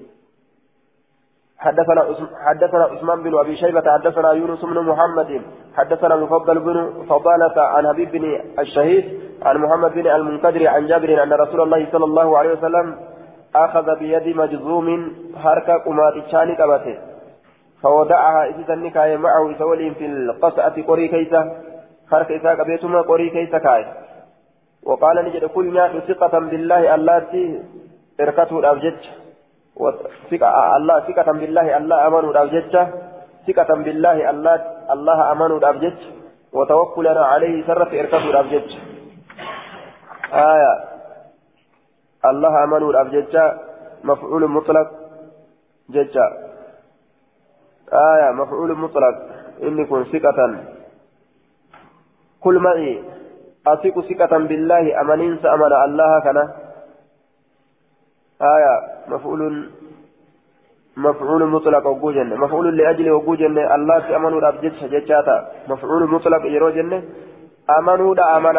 حدثنا حدثنا عثمان بن ابي شيبه حدثنا يونس بن محمد حدثنا مفضل بن فضالة عن حبيب بن الشهيد عن محمد بن المنكدر عن جابر ان رسول الله صلى الله عليه وسلم اخذ بيد مجزوم حركه قمات شاني قبته فودعها اذا النكاية معه سولين في القصعة قري حركة إذا قبيتما قري كيسة كاي وقال نجد كل ثقة بالله اللاتي إركته الأبجد الله ثقة بالله الله أمنوا الأبجدة ثقة بالله الله الله أمنوا الأبجدة وتوكلنا عليه سرة إركضوا الأبجدة آية. الله أمنوا الأبجدة مفعول مطلق ججة آية. مفعول مطلق. إني كن ثقة. كل معي أثق ثقة بالله أمنين سأمن الله كنا آية مفعول مفعول مطلق وجوجن مفعول لأجل وجوجن الله في أمنوا الأبجد ججاتا مفعول مطلق يروجن أمنوا دا أمن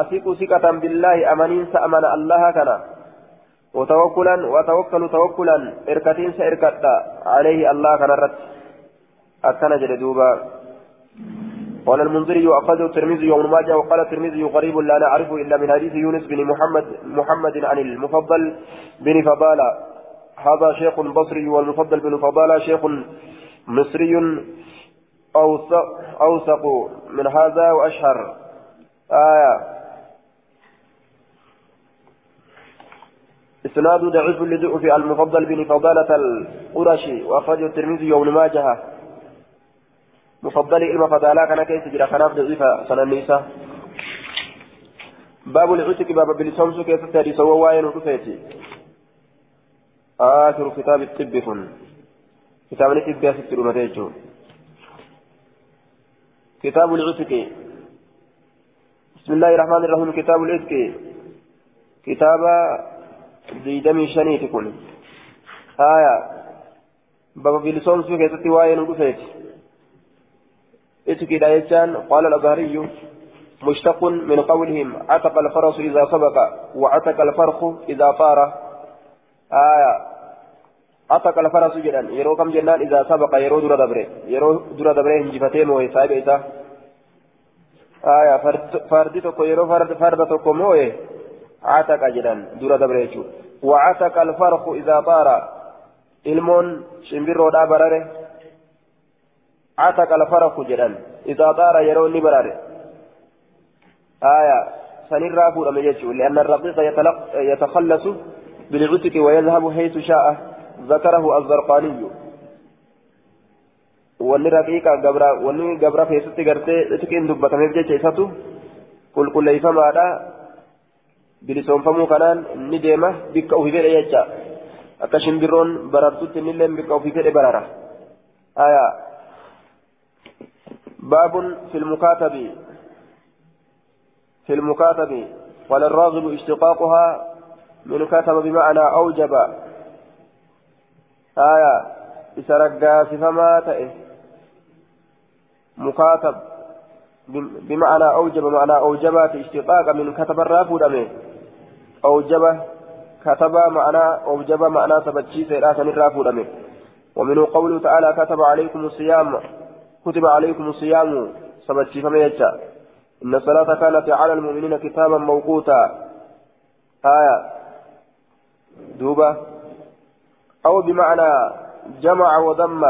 أثق ثقة بالله أمنين سأمن الله كنا وتوكلا وتوكلوا توكلا إركتين سإركتا عليه الله كنا رت أكنا جلدوبا قال المنذري وأخرجه الترمذي وابن ماجه وقال الترمذي غريب لا نعرفه إلا من حديث يونس بن محمد محمد عن المفضل بن فضالة. هذا شيخ بصري والمفضل بن فضالة شيخ مصري أوثق, أوثق من هذا وأشهر. آية. إسناد ضعيف لضعف المفضل بن فضالة القرشي وأخرجه الترمذي وابن ماجه. مفضل إلما فضالا كان كيس جرى خناف ضعيفة سنة النساء باب العتق باب بلسومس كيس تاري سوى واين ورفيتي آخر كتاب الطب كن كتاب الطب يا ست رمتيجو كتاب العتق. بسم الله الرحمن الرحيم كتاب العتق. كتاب ديدمي شنيت كن. آية. باب بلسومس كيس واين ورفيتي اتكد يجان قال الأزهري مشتق من قولهم عتق الفرس إذا سبق وعتق الفرخ إذا طار آية. عتق الفرس جدا يرو كم جنان إذا سبق يرو درا دبره يرو درا دبره هنجفتين وهي صاحب إيسا آية. فرد تكو يرو فرد فرد تكو موه عتق جدا درا دبره وعتق الفرخ إذا طار. shimbirroo dhaa barare عتق الفرق جدا إذا طار يروني برار آية سنرى فور أمجيشه لأن الرقيق يتخلص بالعتق ويذهب حيث شاء ذكره الزرقاني wanni raqiiqa gabra wanni gabra keessatti gartee xixiqiin dubbatameef jecha isatu qulqulleeyfamaadha bilisoomfamuu kanaan ni deema bikka ufi fedhe jecha akka shimbirroon barartutti innillee bikka ufi fedhe barara باب في المكاتب. في المكاتب. قال الراغب اشتقاقها من كتب بمعنى أوجب. آية. إسرقا فما تئه مكاتب. بمعنى أوجب. معنى أوجبات اشتقاق من كتب الرافود أوجب. كتب معنى أوجب. معنى سبتشي سيرات الرافود ومنه قوله تعالى كتب عليكم الصيام. كتب عليكم الصيام سبتشي فميجا إن الصلاة كانت على المؤمنين كتابا موقوتا. آية. دوبة. أو بمعنى جمع وضم.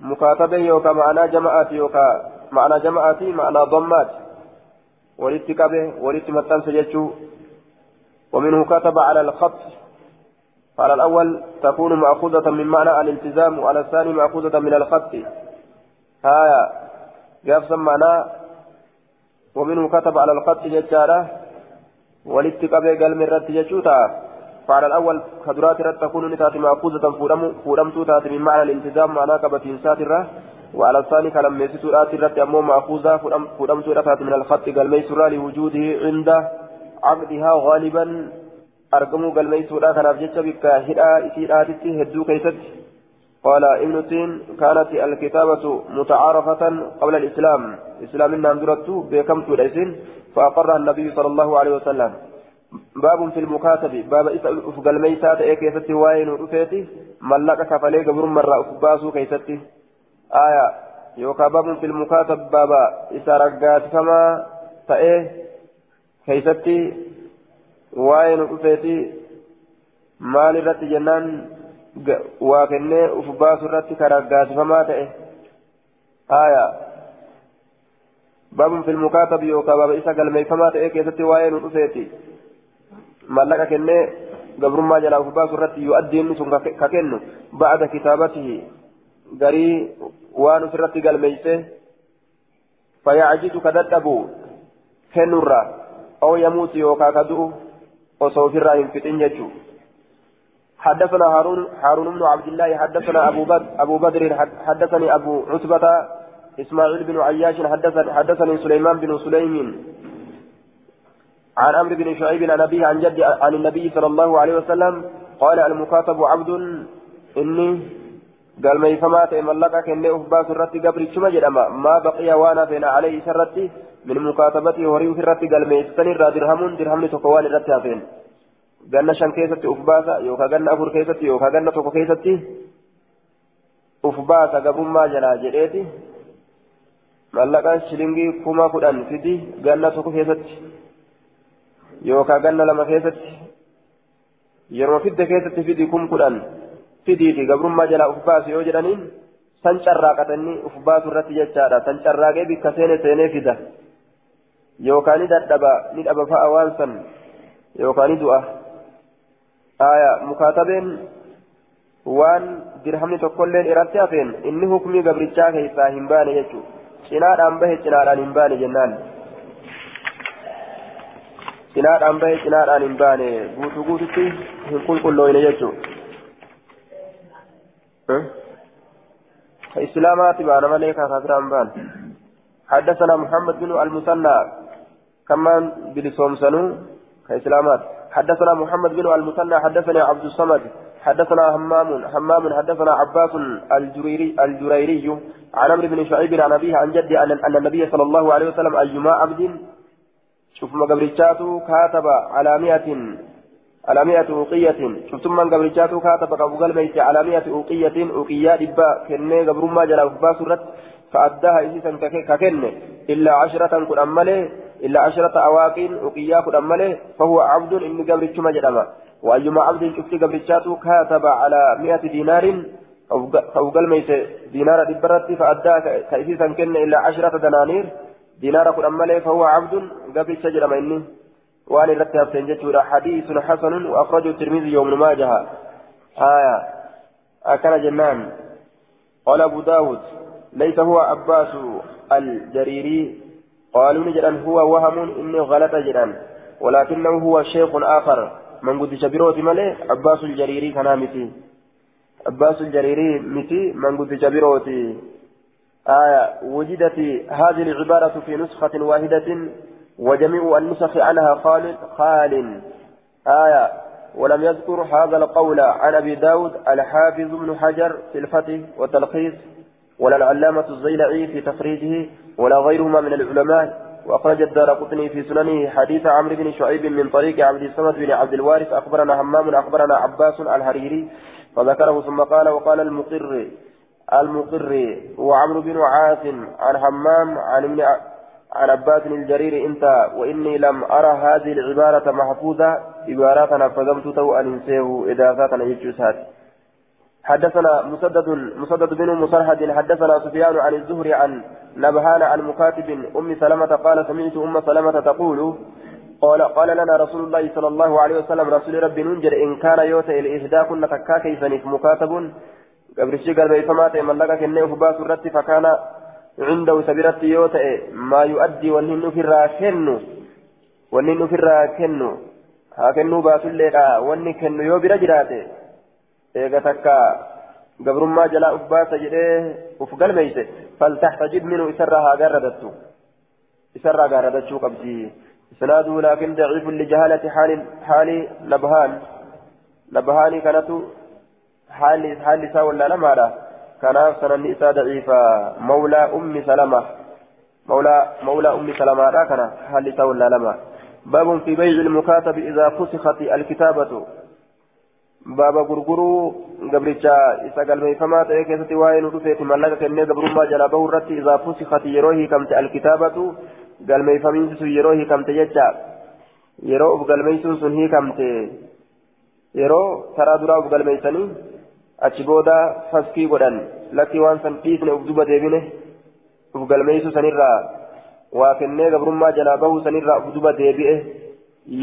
مكاتبة يوكا معنى جمعات يوكا. معنى جمعات معنى ضمات. ولتكبه ولتمتن سجدشو ومنه كتب على الخط. على الأول تكون مأخوذة من معنى الالتزام وعلى الثاني مأخوذة من الخط. آية قاف سمعنا. ومنه كتب على الخط ججارة. ولتقبي قال من رد ججوتا. فعلى الأول كدرات رد تكون نتات مأخوذة فورمت تات من معنى الالتزام معنى كبتين ساترة. وعلى الثاني كلام ميسيت رات رد أمو مأخوذة فورمت رتات من الخط قال ميسورة لوجوده عند عقدها غالبا. أرقموا قال ميسورة كان أفجتش بك. هدى إسيراتي هدو كيست. قال ابن تين كانت الكتابة متعارفة قبل الإسلام. إسلام النام درته بكم تليسين فأقرها النبي صلى الله عليه وسلم. باب في المكاتب. باب أفقل ميسات إيه كيستي واين رفيتي ملك كفلي قبر مرة أفباسو كيستي. آية. يوكا باب في المكاتب. بابا إسا رقات كما تأيه كيستي واين رفيتي مال رت جنان waa kennee uf baasu irratti karaggaasifamaa ta'e haya baabun filmukaatabi yookaan baaba isa galmeeffamaa ta'e keessatti waa'ee nu dhufeeti mallaqa kennee قبر ما جل أفباس الرت يؤدي النسون ككنه بعد كتابته غري وان سرت قال ميته فيعجز كدتبو كنورا أو يموت يوكا كدو وصوف الرحيم في تنججو حدثنا هارون هارون بن عبد الله حدثنا أبو بدر أبو بدر حدثني أبو عتبة إسماعيل بن عياش حدثني حدثني سليمان بن سليم. عن عمرو بن شعيب عن أبيه عن جد عن النبي صلى الله عليه وسلم قال المكاتب عبد إني قال ما يفهمات ملقك إني أفباس الرتي قبل شما جدما ما بقي وأنا بين عليه سرتي من مكاتبته وريو في الرتي قال ما يستنر درهم درهم تقوان الرتي ganna shan keessatti uf baasa yookaan ganna afur keessatti yookaan ganna tokko keessatti uf baasa gabrummaa jalaa jedheeti mallaqaan shilingii kuma kudhan fidi ganna tokko keessatti yookaan ganna lama keessatti yeroo fidde keessatti fidi kum kudhan fidiiti gabrummaa jalaa uf baase yoo jedhaniin san carraaqatanii uf baasu irratti jechaadha san carraaqee bikka seene seenee fida yookaan ni dadhaba ni dhaba fa'a waan san yookaan ni du'a. Mukaatabeen waan dirhamni tokkolleen irratti hafeen inni hukmii gabrichaa keessaa hin baane jechuu cinaadhaan bahe cinaadhaan hin baane jennaan cinaadhaan bahe cinaadhaan hin baane guutuu guututti hin qulqullooyne jechuu islaamaati baana malee kaafiraan baan حدثنا محمد بن المثنى كمان بلسومسنو كإسلامات حدثنا محمد بن المثنى حدثنا عبد الصمد حدثنا همام همام حدثنا عباس الجريري الجريري عن عمرو بن شعيب عن أبيه عن جدي أن النبي صلى الله عليه وسلم أيما عبد؟ شوف ما قبرتشاته كاتب على مئة على مئة أوقية. شفتم من قبرتشاته كاتب أبو قلبيت على مئة أوقية. أوقية دبا كنة قبر ما جل باس فأداها إسيسا ككنة إلا عشرة كن أمله إلا عشرة أواقين وقيا كن أمله فهو عبد إن قبرتش ما جرما وأيما عبد شفت قبرتشاته كاتب على مئة دينار أو قال ميت دينار دبرت فأداها كإسيسا كن إلا عشرة دنانير. دينار كن أمله فهو عبد قبرتش جرما إني. وأن رتب تنجت حديث حسن وأخرجه الترمذي يوم ماجه. آية. أكل جنان. قال أبو داود ليس هو عباس الجريري. قالوا نجرا هو وهم إني غلط جرا ولكنه هو شيخ آخر. من قد شبروت ملي؟ عباس الجريري كان متي. عباس الجريري متي من قد شبروت. آية وجدت هذه العبارة في نسخة واحدة وجميع النسخ عنها خال خال. آية ولم يذكر هذا القول عن أبي داود الحافظ بن حجر في الفتح والتلخيص ولا العلامة الزيلعي في تخريجه ولا غيرهما من العلماء. وأخرج الدار قطني في سننه حديث عمرو بن شعيب من طريق عبد الصمد بن عبد الوارث. أخبرنا همام أخبرنا عباس الهريري. فذكره ثم قال وقال المقر المقر وعمرو بن عاصم عن همام عن ابن عن عباس الجرير أنت وإني لم أرى هذه العبارة محفوظة. عباراتنا فقمت تو إن انسيه إذا فاتنا يجوسات حدثنا مسدد مسدد بن مسرهد حدثنا سفيان عن الزهري عن نبهان عن مكاتب أم سلمة قال سمعت أم سلمة تقول قال قال لنا رسول الله صلى الله عليه وسلم رسول ربي ننجر إن كان يوتى الاهداء كنا تكاكي فنف مكاتب قبل الشيء بيفمات من لك كنه فباس الرت فكان عنده سبيرت يوتى ما يؤدي ونن في الراكن ونن في الراكن هاكنو باس الليل ونن كنو يو برجراته eega takka gabrummaa jalaa uf baasa jedhee uf galmeeyse faltaxtajib minhu isarraa haa gaarradattu isarraa gaarradachuu qabdi isnaaduhu laakin daciifun lijahalati haali nabhaan nabhaanii kanatu haalli isaa wallaalamaadha kanaaf sananni isaa daciifa mawlaa ummi salama mawlaa ummi salamaadha kana haalli isaa wallaalama باب في بيع المكاتب إذا فسخت الكتابة baaba gurguruu gabricha isa galmeeffamaa ta'e keessatti waa'ee nu dhufeeti mallaqa kennee gabrummaa jalaa bahuu irratti izaa fusikati yeroo hiikamte alkitaabatu galmeeffamiinsi sun yeroo hiikamte jecha yeroo uf galmeessuun sun hiikamte yeroo taraa duraa uf galmeessanii achi booda faskii godhan lakkii waan san dhiisne uf duba deebine uf galmeessuu sanirraa waa kennee gabrummaa jalaa bahuu sanirraa uf duba deebi'e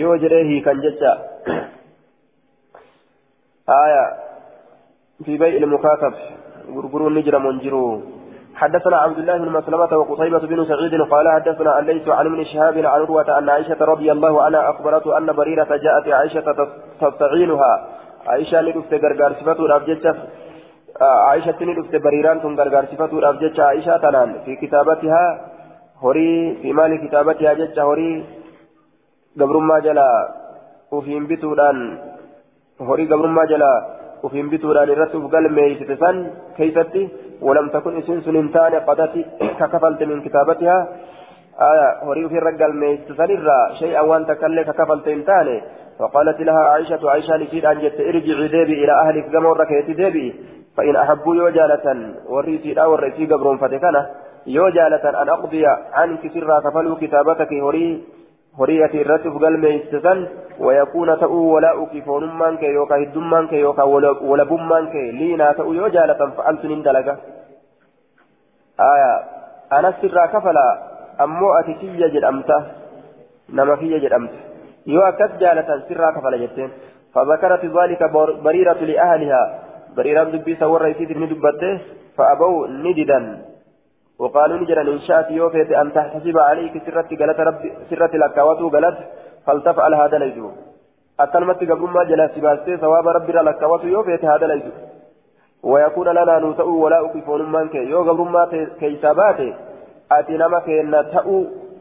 yoo jedhee hiikan jecha آية في بيع المكاتب. غرغرون نجر منجرو حدثنا عبد الله بن مسلمة وقصيبة بن سعيد قال حدثنا الليث عن ابن شهاب عن عروة أن عائشة رضي الله عنها أخبرته أن بريرة جاءت عائشة تستعينها. عائشة ندفت غرغار صفته الأبجدة عائشة ندفت بريران ثم غرغار صفته عائشة تنان في كتابتها هوري في مال كتابتها جدة هوري. قبر ما جلا وفي بتودان هوري قبر ما جلا وفين بتوران الرسول قال ميسة سن كيفتي ولم تكن اسم سننتان قدتي ككفلت من كتابتها آية هوري في الرجال ميسة سن شيئا وان تكلك ككفلت انتان فقالت لها عائشة عائشة نسيت أن ارجعي ديبي إلى أهلك كما ركيت ديبي فإن أحبوا يوجالة وريسي لا وريسي قبرون فتكنا يوجالة أن أقضي عنك سرا كفلوا كتابتك هوري horiyati irratti galmeeysisan wayakuuna ta'uu walaa'uki foonummaan kee yookaan hiddummaan kee yookaan walabummaan kee liinaa ta'uu yoo jaalatan fa'altu nin dalaga anas irraa kafala ammoo ati kiyya jedhamta nama kiyya jedhamta yoo akkas jaalatan sirraa kafala jetteen فذكرت ذلك بريرة لأهلها بريرة دبي سورة يسيد ندبته فأبوا نددا وقالوا نجرا إن شاءت يوفيت أن تحتسب عليك سرت قالت ربي سرت لكاوته قالت فلتفعل هذا ليجو أتلمت قبل ما جلس باستي ثواب ربي لكاوته يوفيت هذا ليجو ويكون لنا نوتأو ولا أكفون منك. يو قبل ما كيسابات أتي نما كينا تأو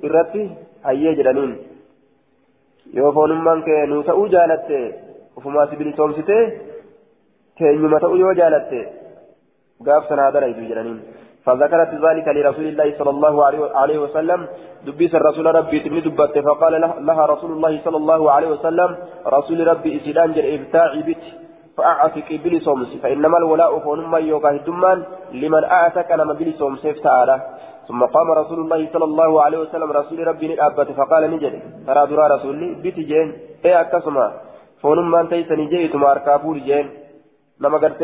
إرتي هيا جرانين yoo foonummaan kee nuu ta'uu jaalatte ofumaa si bilisoomsite keenyuma ta'uu yoo jaalatte gaaf sanaa jedhaniin فذكرت ذلك لرسول الله صلى الله عليه وسلم. دبيس الرسول ربي تبني دبت فقال لها رسول الله صلى الله عليه وسلم رسول ربي إسلام جر إبتاعي بت فأعتك بلي صومس فإنما الولاء فنما يوكا الدمان لمن أعتك لما بلي صومس تعالى ثم قام رسول الله صلى الله عليه وسلم رسول ربي نأبت فقال نجد ترى درا رسولي بيت جين إيه أكسما؟ فنما تيسني جيت ماركابور جين. لما قلت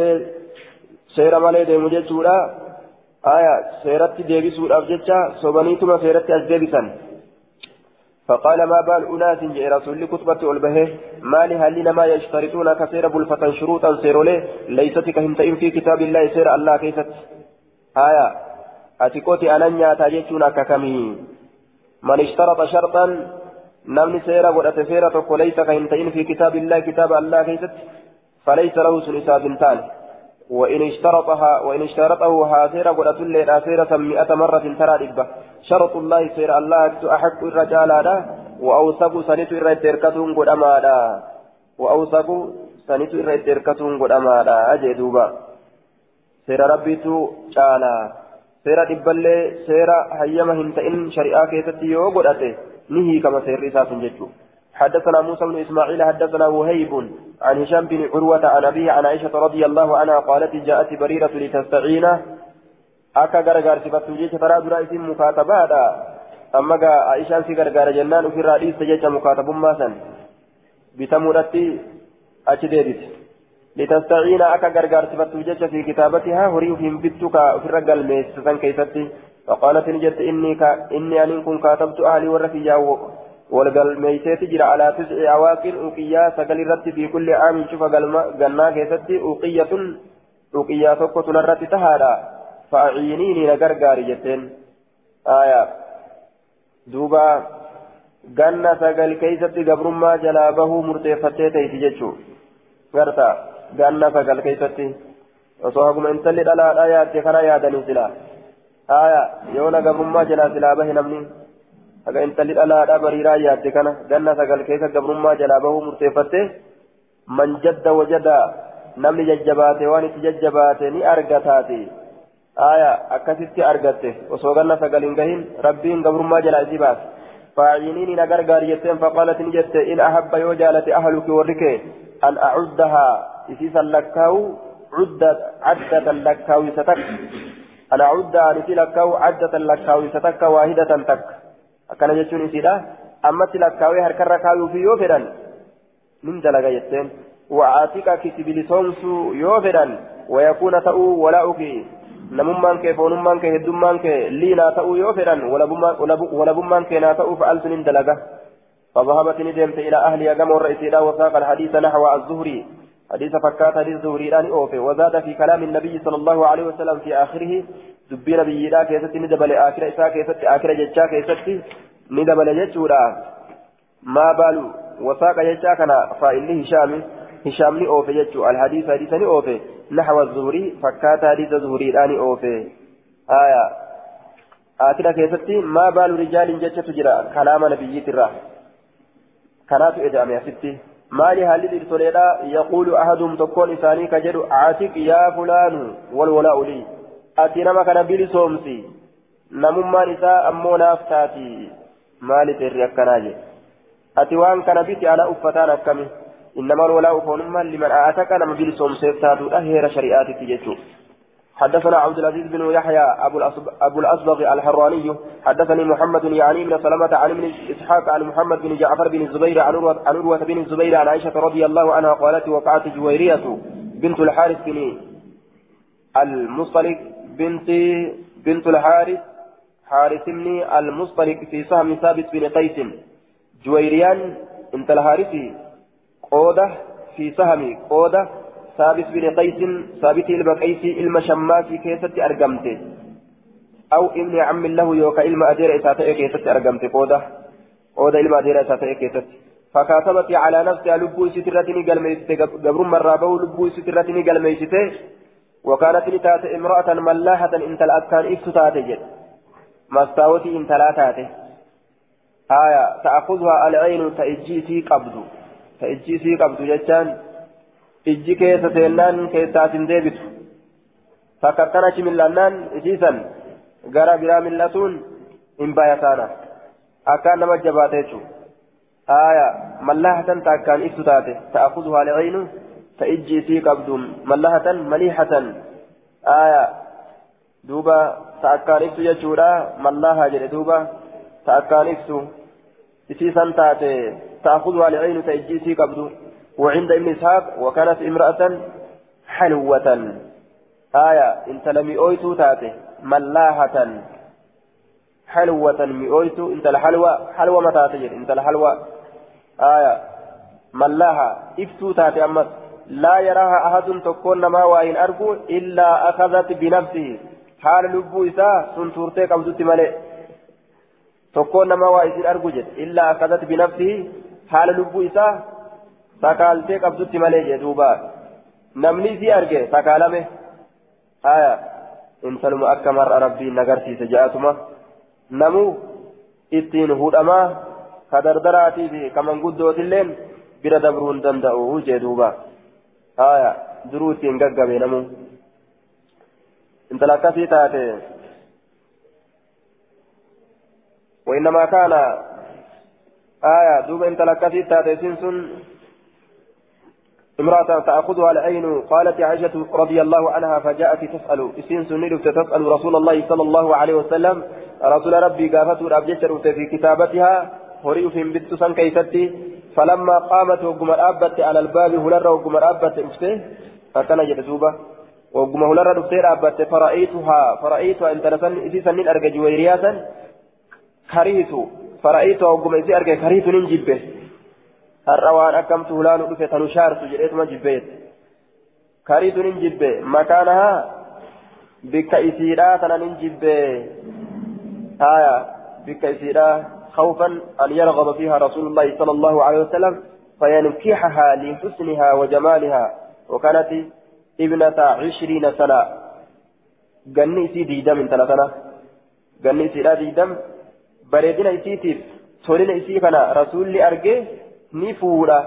سير مالي دي مجد آية سيرت ديبسوا الأبجدة صبنيتما سيرت أجدبسا فقال ما بال أناس جاء رسول كتبة والبهه ما لهلنا ما يشترطون كسير بلفة شروطا سيرولي ليست كهمتئن في كتاب الله سير الله كيست. آية أتكوتي أننيا تاجيتنا ككمي. من اشترط شرطا نمني سيرا ودأت سيرة وليس كهمتئن في كتاب الله كتاب الله كيست فليس له سنساب تاني وإن اشترطها وإن اشترطه هاسيرة قلت الليل سيرة مئة مرة ترى ربة شرط الله سير الله أحق الرجال هذا وأوثق سنت الرجال قد أمادا وأوثق سنت الرجال قد أمادا أجي دوبا سير ربي تو شالا سير دبالي سير هيما هنتئن شريعة كيستي يو قد نهي كما سير رساس ججو حدثنا موسى بن إسماعيل حدثنا وهيب عن هشام بن عروة عن أبيه عن عائشة رضي الله عنها قالت جاءت بريرة لتستعين. أكا غرغار صفات جيش ترى درا اسم مكاتبات أما عائشة في غرغار جنان في الرئيس جيش مكاتب ماسا. بتمرتي أجديدت لتستعين. أكا غرغار صفات جيش في كتابتها هريهم بتك في الرجل ميسسا كيفتي. فقالت نجت إني إني أن كاتبت أهلي ورفيا والقلميتات جرى على تسع عواقل أوقيا سقل الرد في كل عام شوف قلنا كيستي أوقية أوقيا تقوة الرد تهادا فأعينيني نقرقار جتين آية دوبا ganna sagal keeysatti gabrummaa jalaa bahuu murteeffattee ta'iti jechuu garta ganna sagal keeysatti osoo haguma intalli dhalaadha yaadde kana yaadanii silaa aya yoona gabrummaa haga intalli dhalaadha bariiraa yaadde kana ganna sagal keessa gabrummaa jalaa bahuu murteeffatte man jadda wajada namni jajjabaate waan itti jajjabaate ni argataati aya akkasitti argatte osoo ganna sagal hin gahin rabbiin gabrummaa jalaa isii baase فاعينيني نغرغار يتين فقالت نجت إن أحب يوجالة أهلك ورك أن أعدها إسيسا لكاو عدة عدة لكاو ستك أن أعدها نسي لكاو عدة لكاو ستك واحدة تك akkana jechuun isiidha ammatti lakkaawee harkarra kaayuufi yoo fedhan nin dalaga jetteen wa'aatika kisibilisoomsuu yoo fedhan wayakuuna ta'uu walaa'uki namummaan kee foonummaan kee heddummaan kee liinaa ta'uu yoo fedhan walabummaan kee naa ta'uu fa'altu nin dalaga فذهبت ندمت إلى أهلها كما رأيت وساق الحديث نحو الزهري حديث فكات حديث زهريران أوفي وزاد في كلام النبي صلى الله عليه وسلم في آخره دبي نبي لا كيست ندبل آخر إساء كيست آخر جتشا كيست ندبل جتشورا ما بالو وساق جتشا كان فإنه هشام هشام ني أوفي جتشو الحديث حديث ني أوفي نحو الزهري فكات حديث زهريران أوفي آية آخر كيست ما بال رجال جتشا تجرى كلام نبي ترى كانت إدعام ستي مالي هل يقول أحدهم تكون إساني كجد عاتق يا فلان والولاء لي أتي نما كان بيلي سومسي نمما نساء أمو نافتاتي مالي تري أكناجي أتي وان كان بيتي على أفتان أكمي إنما الولاء فونما لمن أعتق نما بيلي سومسي تاتو أهير شريعاتي تجتو حدثنا عبد العزيز بن يحيى أبو, أبو الأصبغ الحراني حدثني محمد يعني بن سلمة عن ابن إسحاق عن محمد بن جعفر بن الزبير عن عروة بن الزبير عن عائشة رضي الله عنها قالت وقعت جويرية بنت الحارث بن المصطلق بنت بنت الحارث حارث بن المصطلق في سهم ثابت بن قيس. جويريان انت الحارث قودة في سهم قودة ثابت بن قيس ثابت إلما قيس إلما شماسي كيست أرقمته أو ابن عم له يوكا إلما أدير إساتة كيست أرقمته قودة قودة إلما أدير إساتة كيست فكاتبت على نفسها لبو سترتني قلميسته قبر مرابه لبو سترتني قلميسته وكانت لتات امرأة ملاحة انت الأكان إفتو تاتي مستاوتي انت لا تاتي آية تأخذها العين تأجيسي قبض تأجيسي قبض جتان keessa seennaan keessaas hin deebitu takka akkana achi millannaan isiisan gara biraa millatuun hin bayataana akkaan nama jabaate jechuudha aaya mallahatan ta akkaan mallahatan maliihatan aaya duuba ta akkaan ibsu jechuudha mallahaa jedhe duuba ta akkaan ibsu isiisan taate ta'akuzuhaa liciinu ta ijji isii qabdu وعند ابن إسحاق وكانت امرأة حلوة آية انت لم يؤيتو تاتي ملاحة حلوة مئويتو انت الحلوة حلوة متى تجد انت الحلوة آية ملاحة افتو تاتي أمس لا يراها أحد تكون ما وإن أرجو إلا أخذت بنفسه حال لبو إساء سنتورتك أو زدت ملئ تكون ما وإن أرجو جد إلا أخذت بنفسه حال لبو إساء qabdutti malee jee duuba namni isii arge sakaalame haya intaluma akka mar'a rabbiin nagarsiise ja'atuma namuu ittiin hudhamaa ka dardaraatii fi ka manguddootilleen bira dabruu hin danda'u haya duruu ittiin gaggabe namuu intala akkasii taate. وإنما كان آية دوب انت لكثي تاتي سنسن امرأة تأخذها العين قالت عائشة رضي الله عنها فجاءت تسأل إسين تسأل رسول الله صلى الله عليه وسلم رسول ربي قافته الأبجشر في كتابتها هريو في بنت سن كيستي فلما قامت وقم الأبت على الباب هلر وقم الأبت أفته فكان جدوبة وقم هلر أفته الأبت فرأيتها فرأيتها انت لسن إذي سنين أرجى جويرياتا كريت فرأيتها وقم إذي أرجى كريت ننجبه hulaanu dhufe tanu shaartu jedheetuma jibbeet kariitu nin jibbe makaanahaa bikka isiidhaa tana nin jibbe haya bikka isiidhaa خوفا أن يرغب فيها رسول الله صلى الله عليه وسلم فينكحها لحسنها وجمالها وكانت ابنة عشرين سنة ganni isii diidam intala kana ganni isiidha diidam bareedina isiitiif tolina isii kana rasuulli argee ni fuudha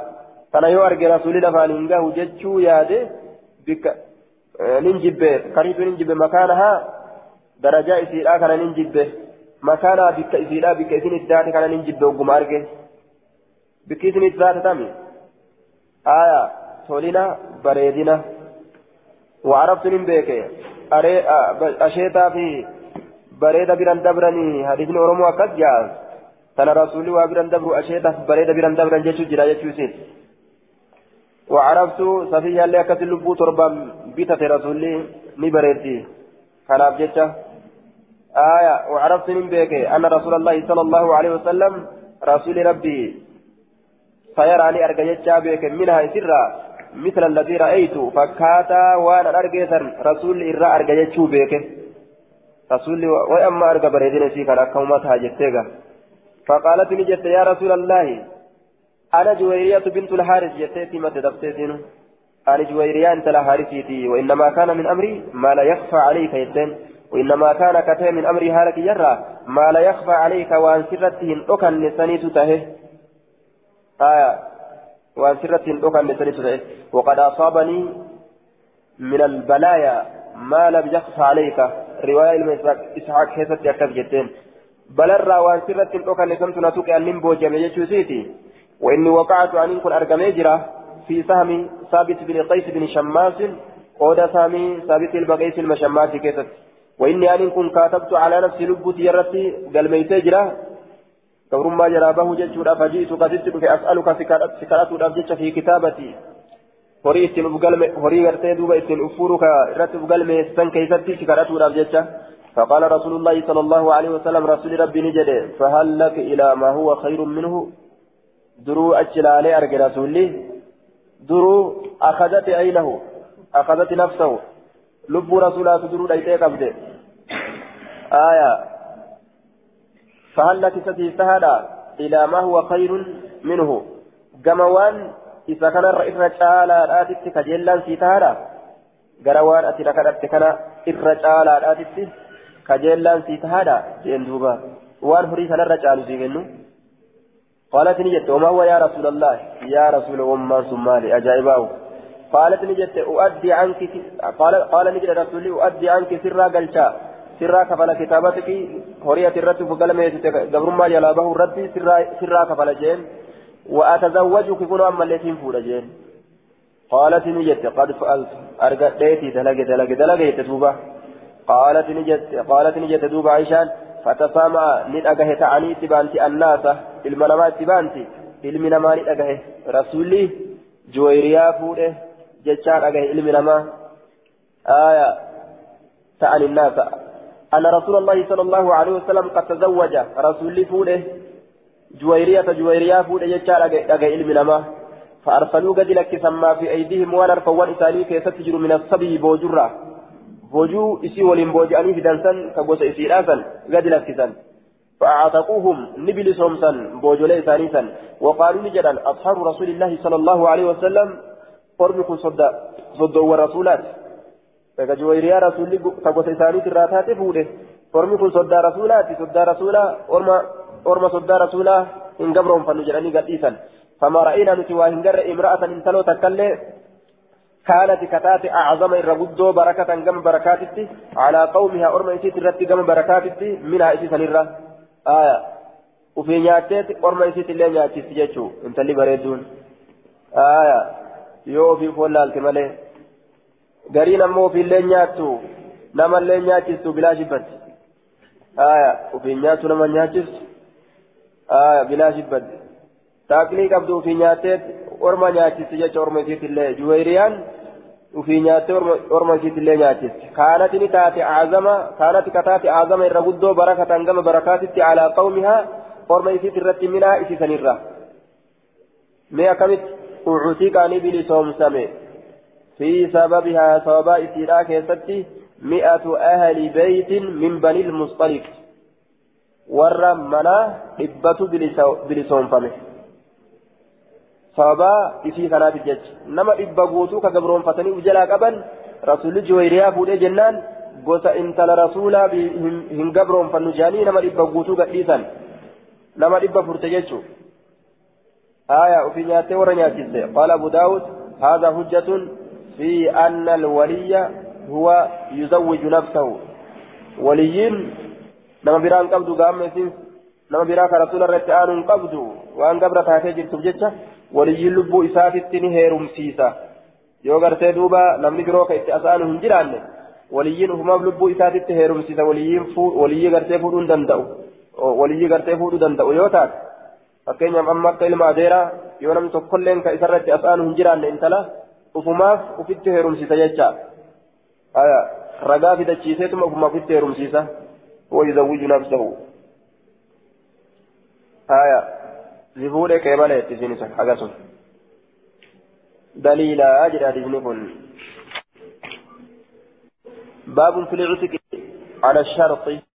kana yoo arge rasuulli lafaan hin gahu jechuu yaade bikka nin jibbe kariitu nin jibbe bikka isin itti taate kana nin jibbe ogguma arge. Bikki isin itti taate tami aya tolina bareedina. وعرفت من بيك أشيتا في بريدة بران دبرني حديث أورمو أكد جاز تنا رسولي وابران دبرو أشيتا بريدة بران دبران جيشو جرا جيشو وعرفت صفية اللي اللبو تربا بيتة رسولي نبريدي كان أبجيشا آية وعرفت من بيك أن رسول الله صلى الله عليه وسلم رسول ربي سيراني أرجع بيك منها سرا مثل الذي رأيت فكاتا وأنا أرجيسا رسول إرى أرجيتشو بيك؟ رسول وأما أرجى بريدين سيكا أكومتها جتيغا فقالت نجت يا رسول الله أنا جويرية بنت الحارث جتيتي متى دفتيتين أنا جويرية أنت الحارثيتي وإنما كان من أمري ما لا يخفى عليك يتين وإنما كان كتير من أمري هالك يرى ما لا يخفى عليك وأن سرتهن أكن نسانيت تهه. آية. وأن سرتهن أكن نسانيت تهه. وقد أصابني من البلايا ما لم يخفى عليك. رواية إسحاق كيست يكتب جتين بلرا وأن سرتهن أكن نسانيت نتوك أن جميع سيتي وإني وقعت عن كن أرقمي في سهم ثابت بن قيس بن شماس. قود سامي ثابت البقيس المشماس كيست وإني أن كن كاتبت على نفسي لبتي يرتي قال ميتي جرا. كورما جرا به جتشورا فجئت في أسألك سكرات الأبجتش في كتابتي. horii ittiin ufgalme horii gartee duuba ittiin uffuuru ka irratti ufgalmeessan keessatti sikadhatuudhaaf jecha فقال رسول الله صلى الله عليه وسلم رسول ربي نجد فهل لك إلى ما هو خير منه؟ درو أجلالي أرجل رسولي. درو أخذت عينه أخذت نفسه. لب رسولات درو ليتي قبضه. آية. فهل لك ستيستهدى إلى ما هو خير منه؟ جموان إذا كان الرئيس تعالى آتت كجلان سيتهدى جروان أتنا كانت كان إرجال آتت كجلان سيتهدى جندوبا وان هري كان الرجال سيجنو قالت نجت وما هو يا رسول الله؟ يا رسول أمة سمالي أجائبه قالت نجت أؤدي عنك قال قال نجت رسولي أؤدي عنك سرا قلشا. سرا كفل كتابتك هورية الرد فقال ما قبر ما يلابه الرد سرا سرا كفل جين وأتزوجك كن أما التي فول جين قالت نجت قد فعلت أرقى ديتي دلق دلق دلق يتتوبة قالت نجت قالت نجت دوب عيشان فتسامع ندأجه تعني تبانتي الناس المنامات تبانتي dhagahe rasuulli juwayriyaa fuudhe jechaa dhagahe ilmi namaa aya ta'an innaasa. أن رسول الله صلى الله عليه وسلم قد تزوج رسول فوده جويرية جويرية فوده يجعل أجا علم لما. فأرسلوا قد لك سما في أيديهم وأنا رفوان إساني كي ستجر من الصبي بوجرة. بوجو إسي ولين بوجاني في دنسان كبوس إسي راسا قد لك سن. فأعتقوهم نبل سومسا بوجولي ثانيسا وقالوا لجدا أصحاب رسول الله صلى الله عليه وسلم قربكم صدى ورسولات. Daga juwayriyaa rasuulli tagosa isaaniit irraa taate fuudhe. Ormi kun soddaa rasuulaati soddaa rasuulaa orma orma soddaa rasuulaa hin gabroonfannu jedhanii gadhiisan. فما رأينا نتوى هنجر امرأة انتلو تكلي كانت كتات أعظم الرغدو بركة قم بركاتتي على قومها أرمى إسيت الرتي قم بركاتتي منها إسيت نرى آية وفي نياتيت أرمى إسيت اللي نياتي سجيتشو انت اللي بريدون آية يو في فولال كمالي gariin ammoo ofiillee nyaattu namallee nyaachistu bilaa shibbatti aya ofiin nyaattu nama nyaachistu aya bilaa shibbatti taaklii qabdu ofii nyaattee orma nyaachisti jecha orma isiitillee juweyriyaan ofii nyaattee orma isiitillee nyaachisti kaanati ni taate aazama kaanati kataate aazama irra guddoo barakatan gama barakaatitti alaa qawmihaa orma isiit irratti minaa isiisanirra. Mee akkamitti? Ucutii qaanii bilisoomsame في سببها سببا إسيرا كيستي مئة أهل بيت من بني المصطلق ور منا إبة بلسون فمه سببا إسي كانت الجج نما إبة قوتو كقبرون فتني وجلا قبل رسول جويريا فودي جنان rasuulaa hin gabroonfannu jedhanii nama dhibba guutuu gadhiisan nama dhibba furte jechuu aya ufii nyaattee warra nyaachiste qaala abu daawud هذا حجة في أن الولي هو يزوج نفسه وليين نما بران قبضو قام يسين نما براك رسول الرتعان قبضو وأن قبر تاتي جرت بجتة وليين لبو إسافت هيرم سيسا itti asaanu hin jiraanne waliyyiin ufumaaf lubbuu isaatitti heerumsiisa waliyyiin waliyyii gartee fuudhuu hin danda'u waliyyii gartee fuudhuu danda'u yoo taate fakkeenyaaf amma akka ilma adeeraa yoo namni tokkolleen ka isarratti asaanu hin jiraanne intala ufumaaf ufitti heerumsiisa jecha ragaa fidachiiseetuma ufumaaf ufitti heerumsiisa wayuzawwiju nafsahu haya zifuudhe qeebaleetti isin isa hagasun دليلا أجل أدنكن باب في العتق على الشرط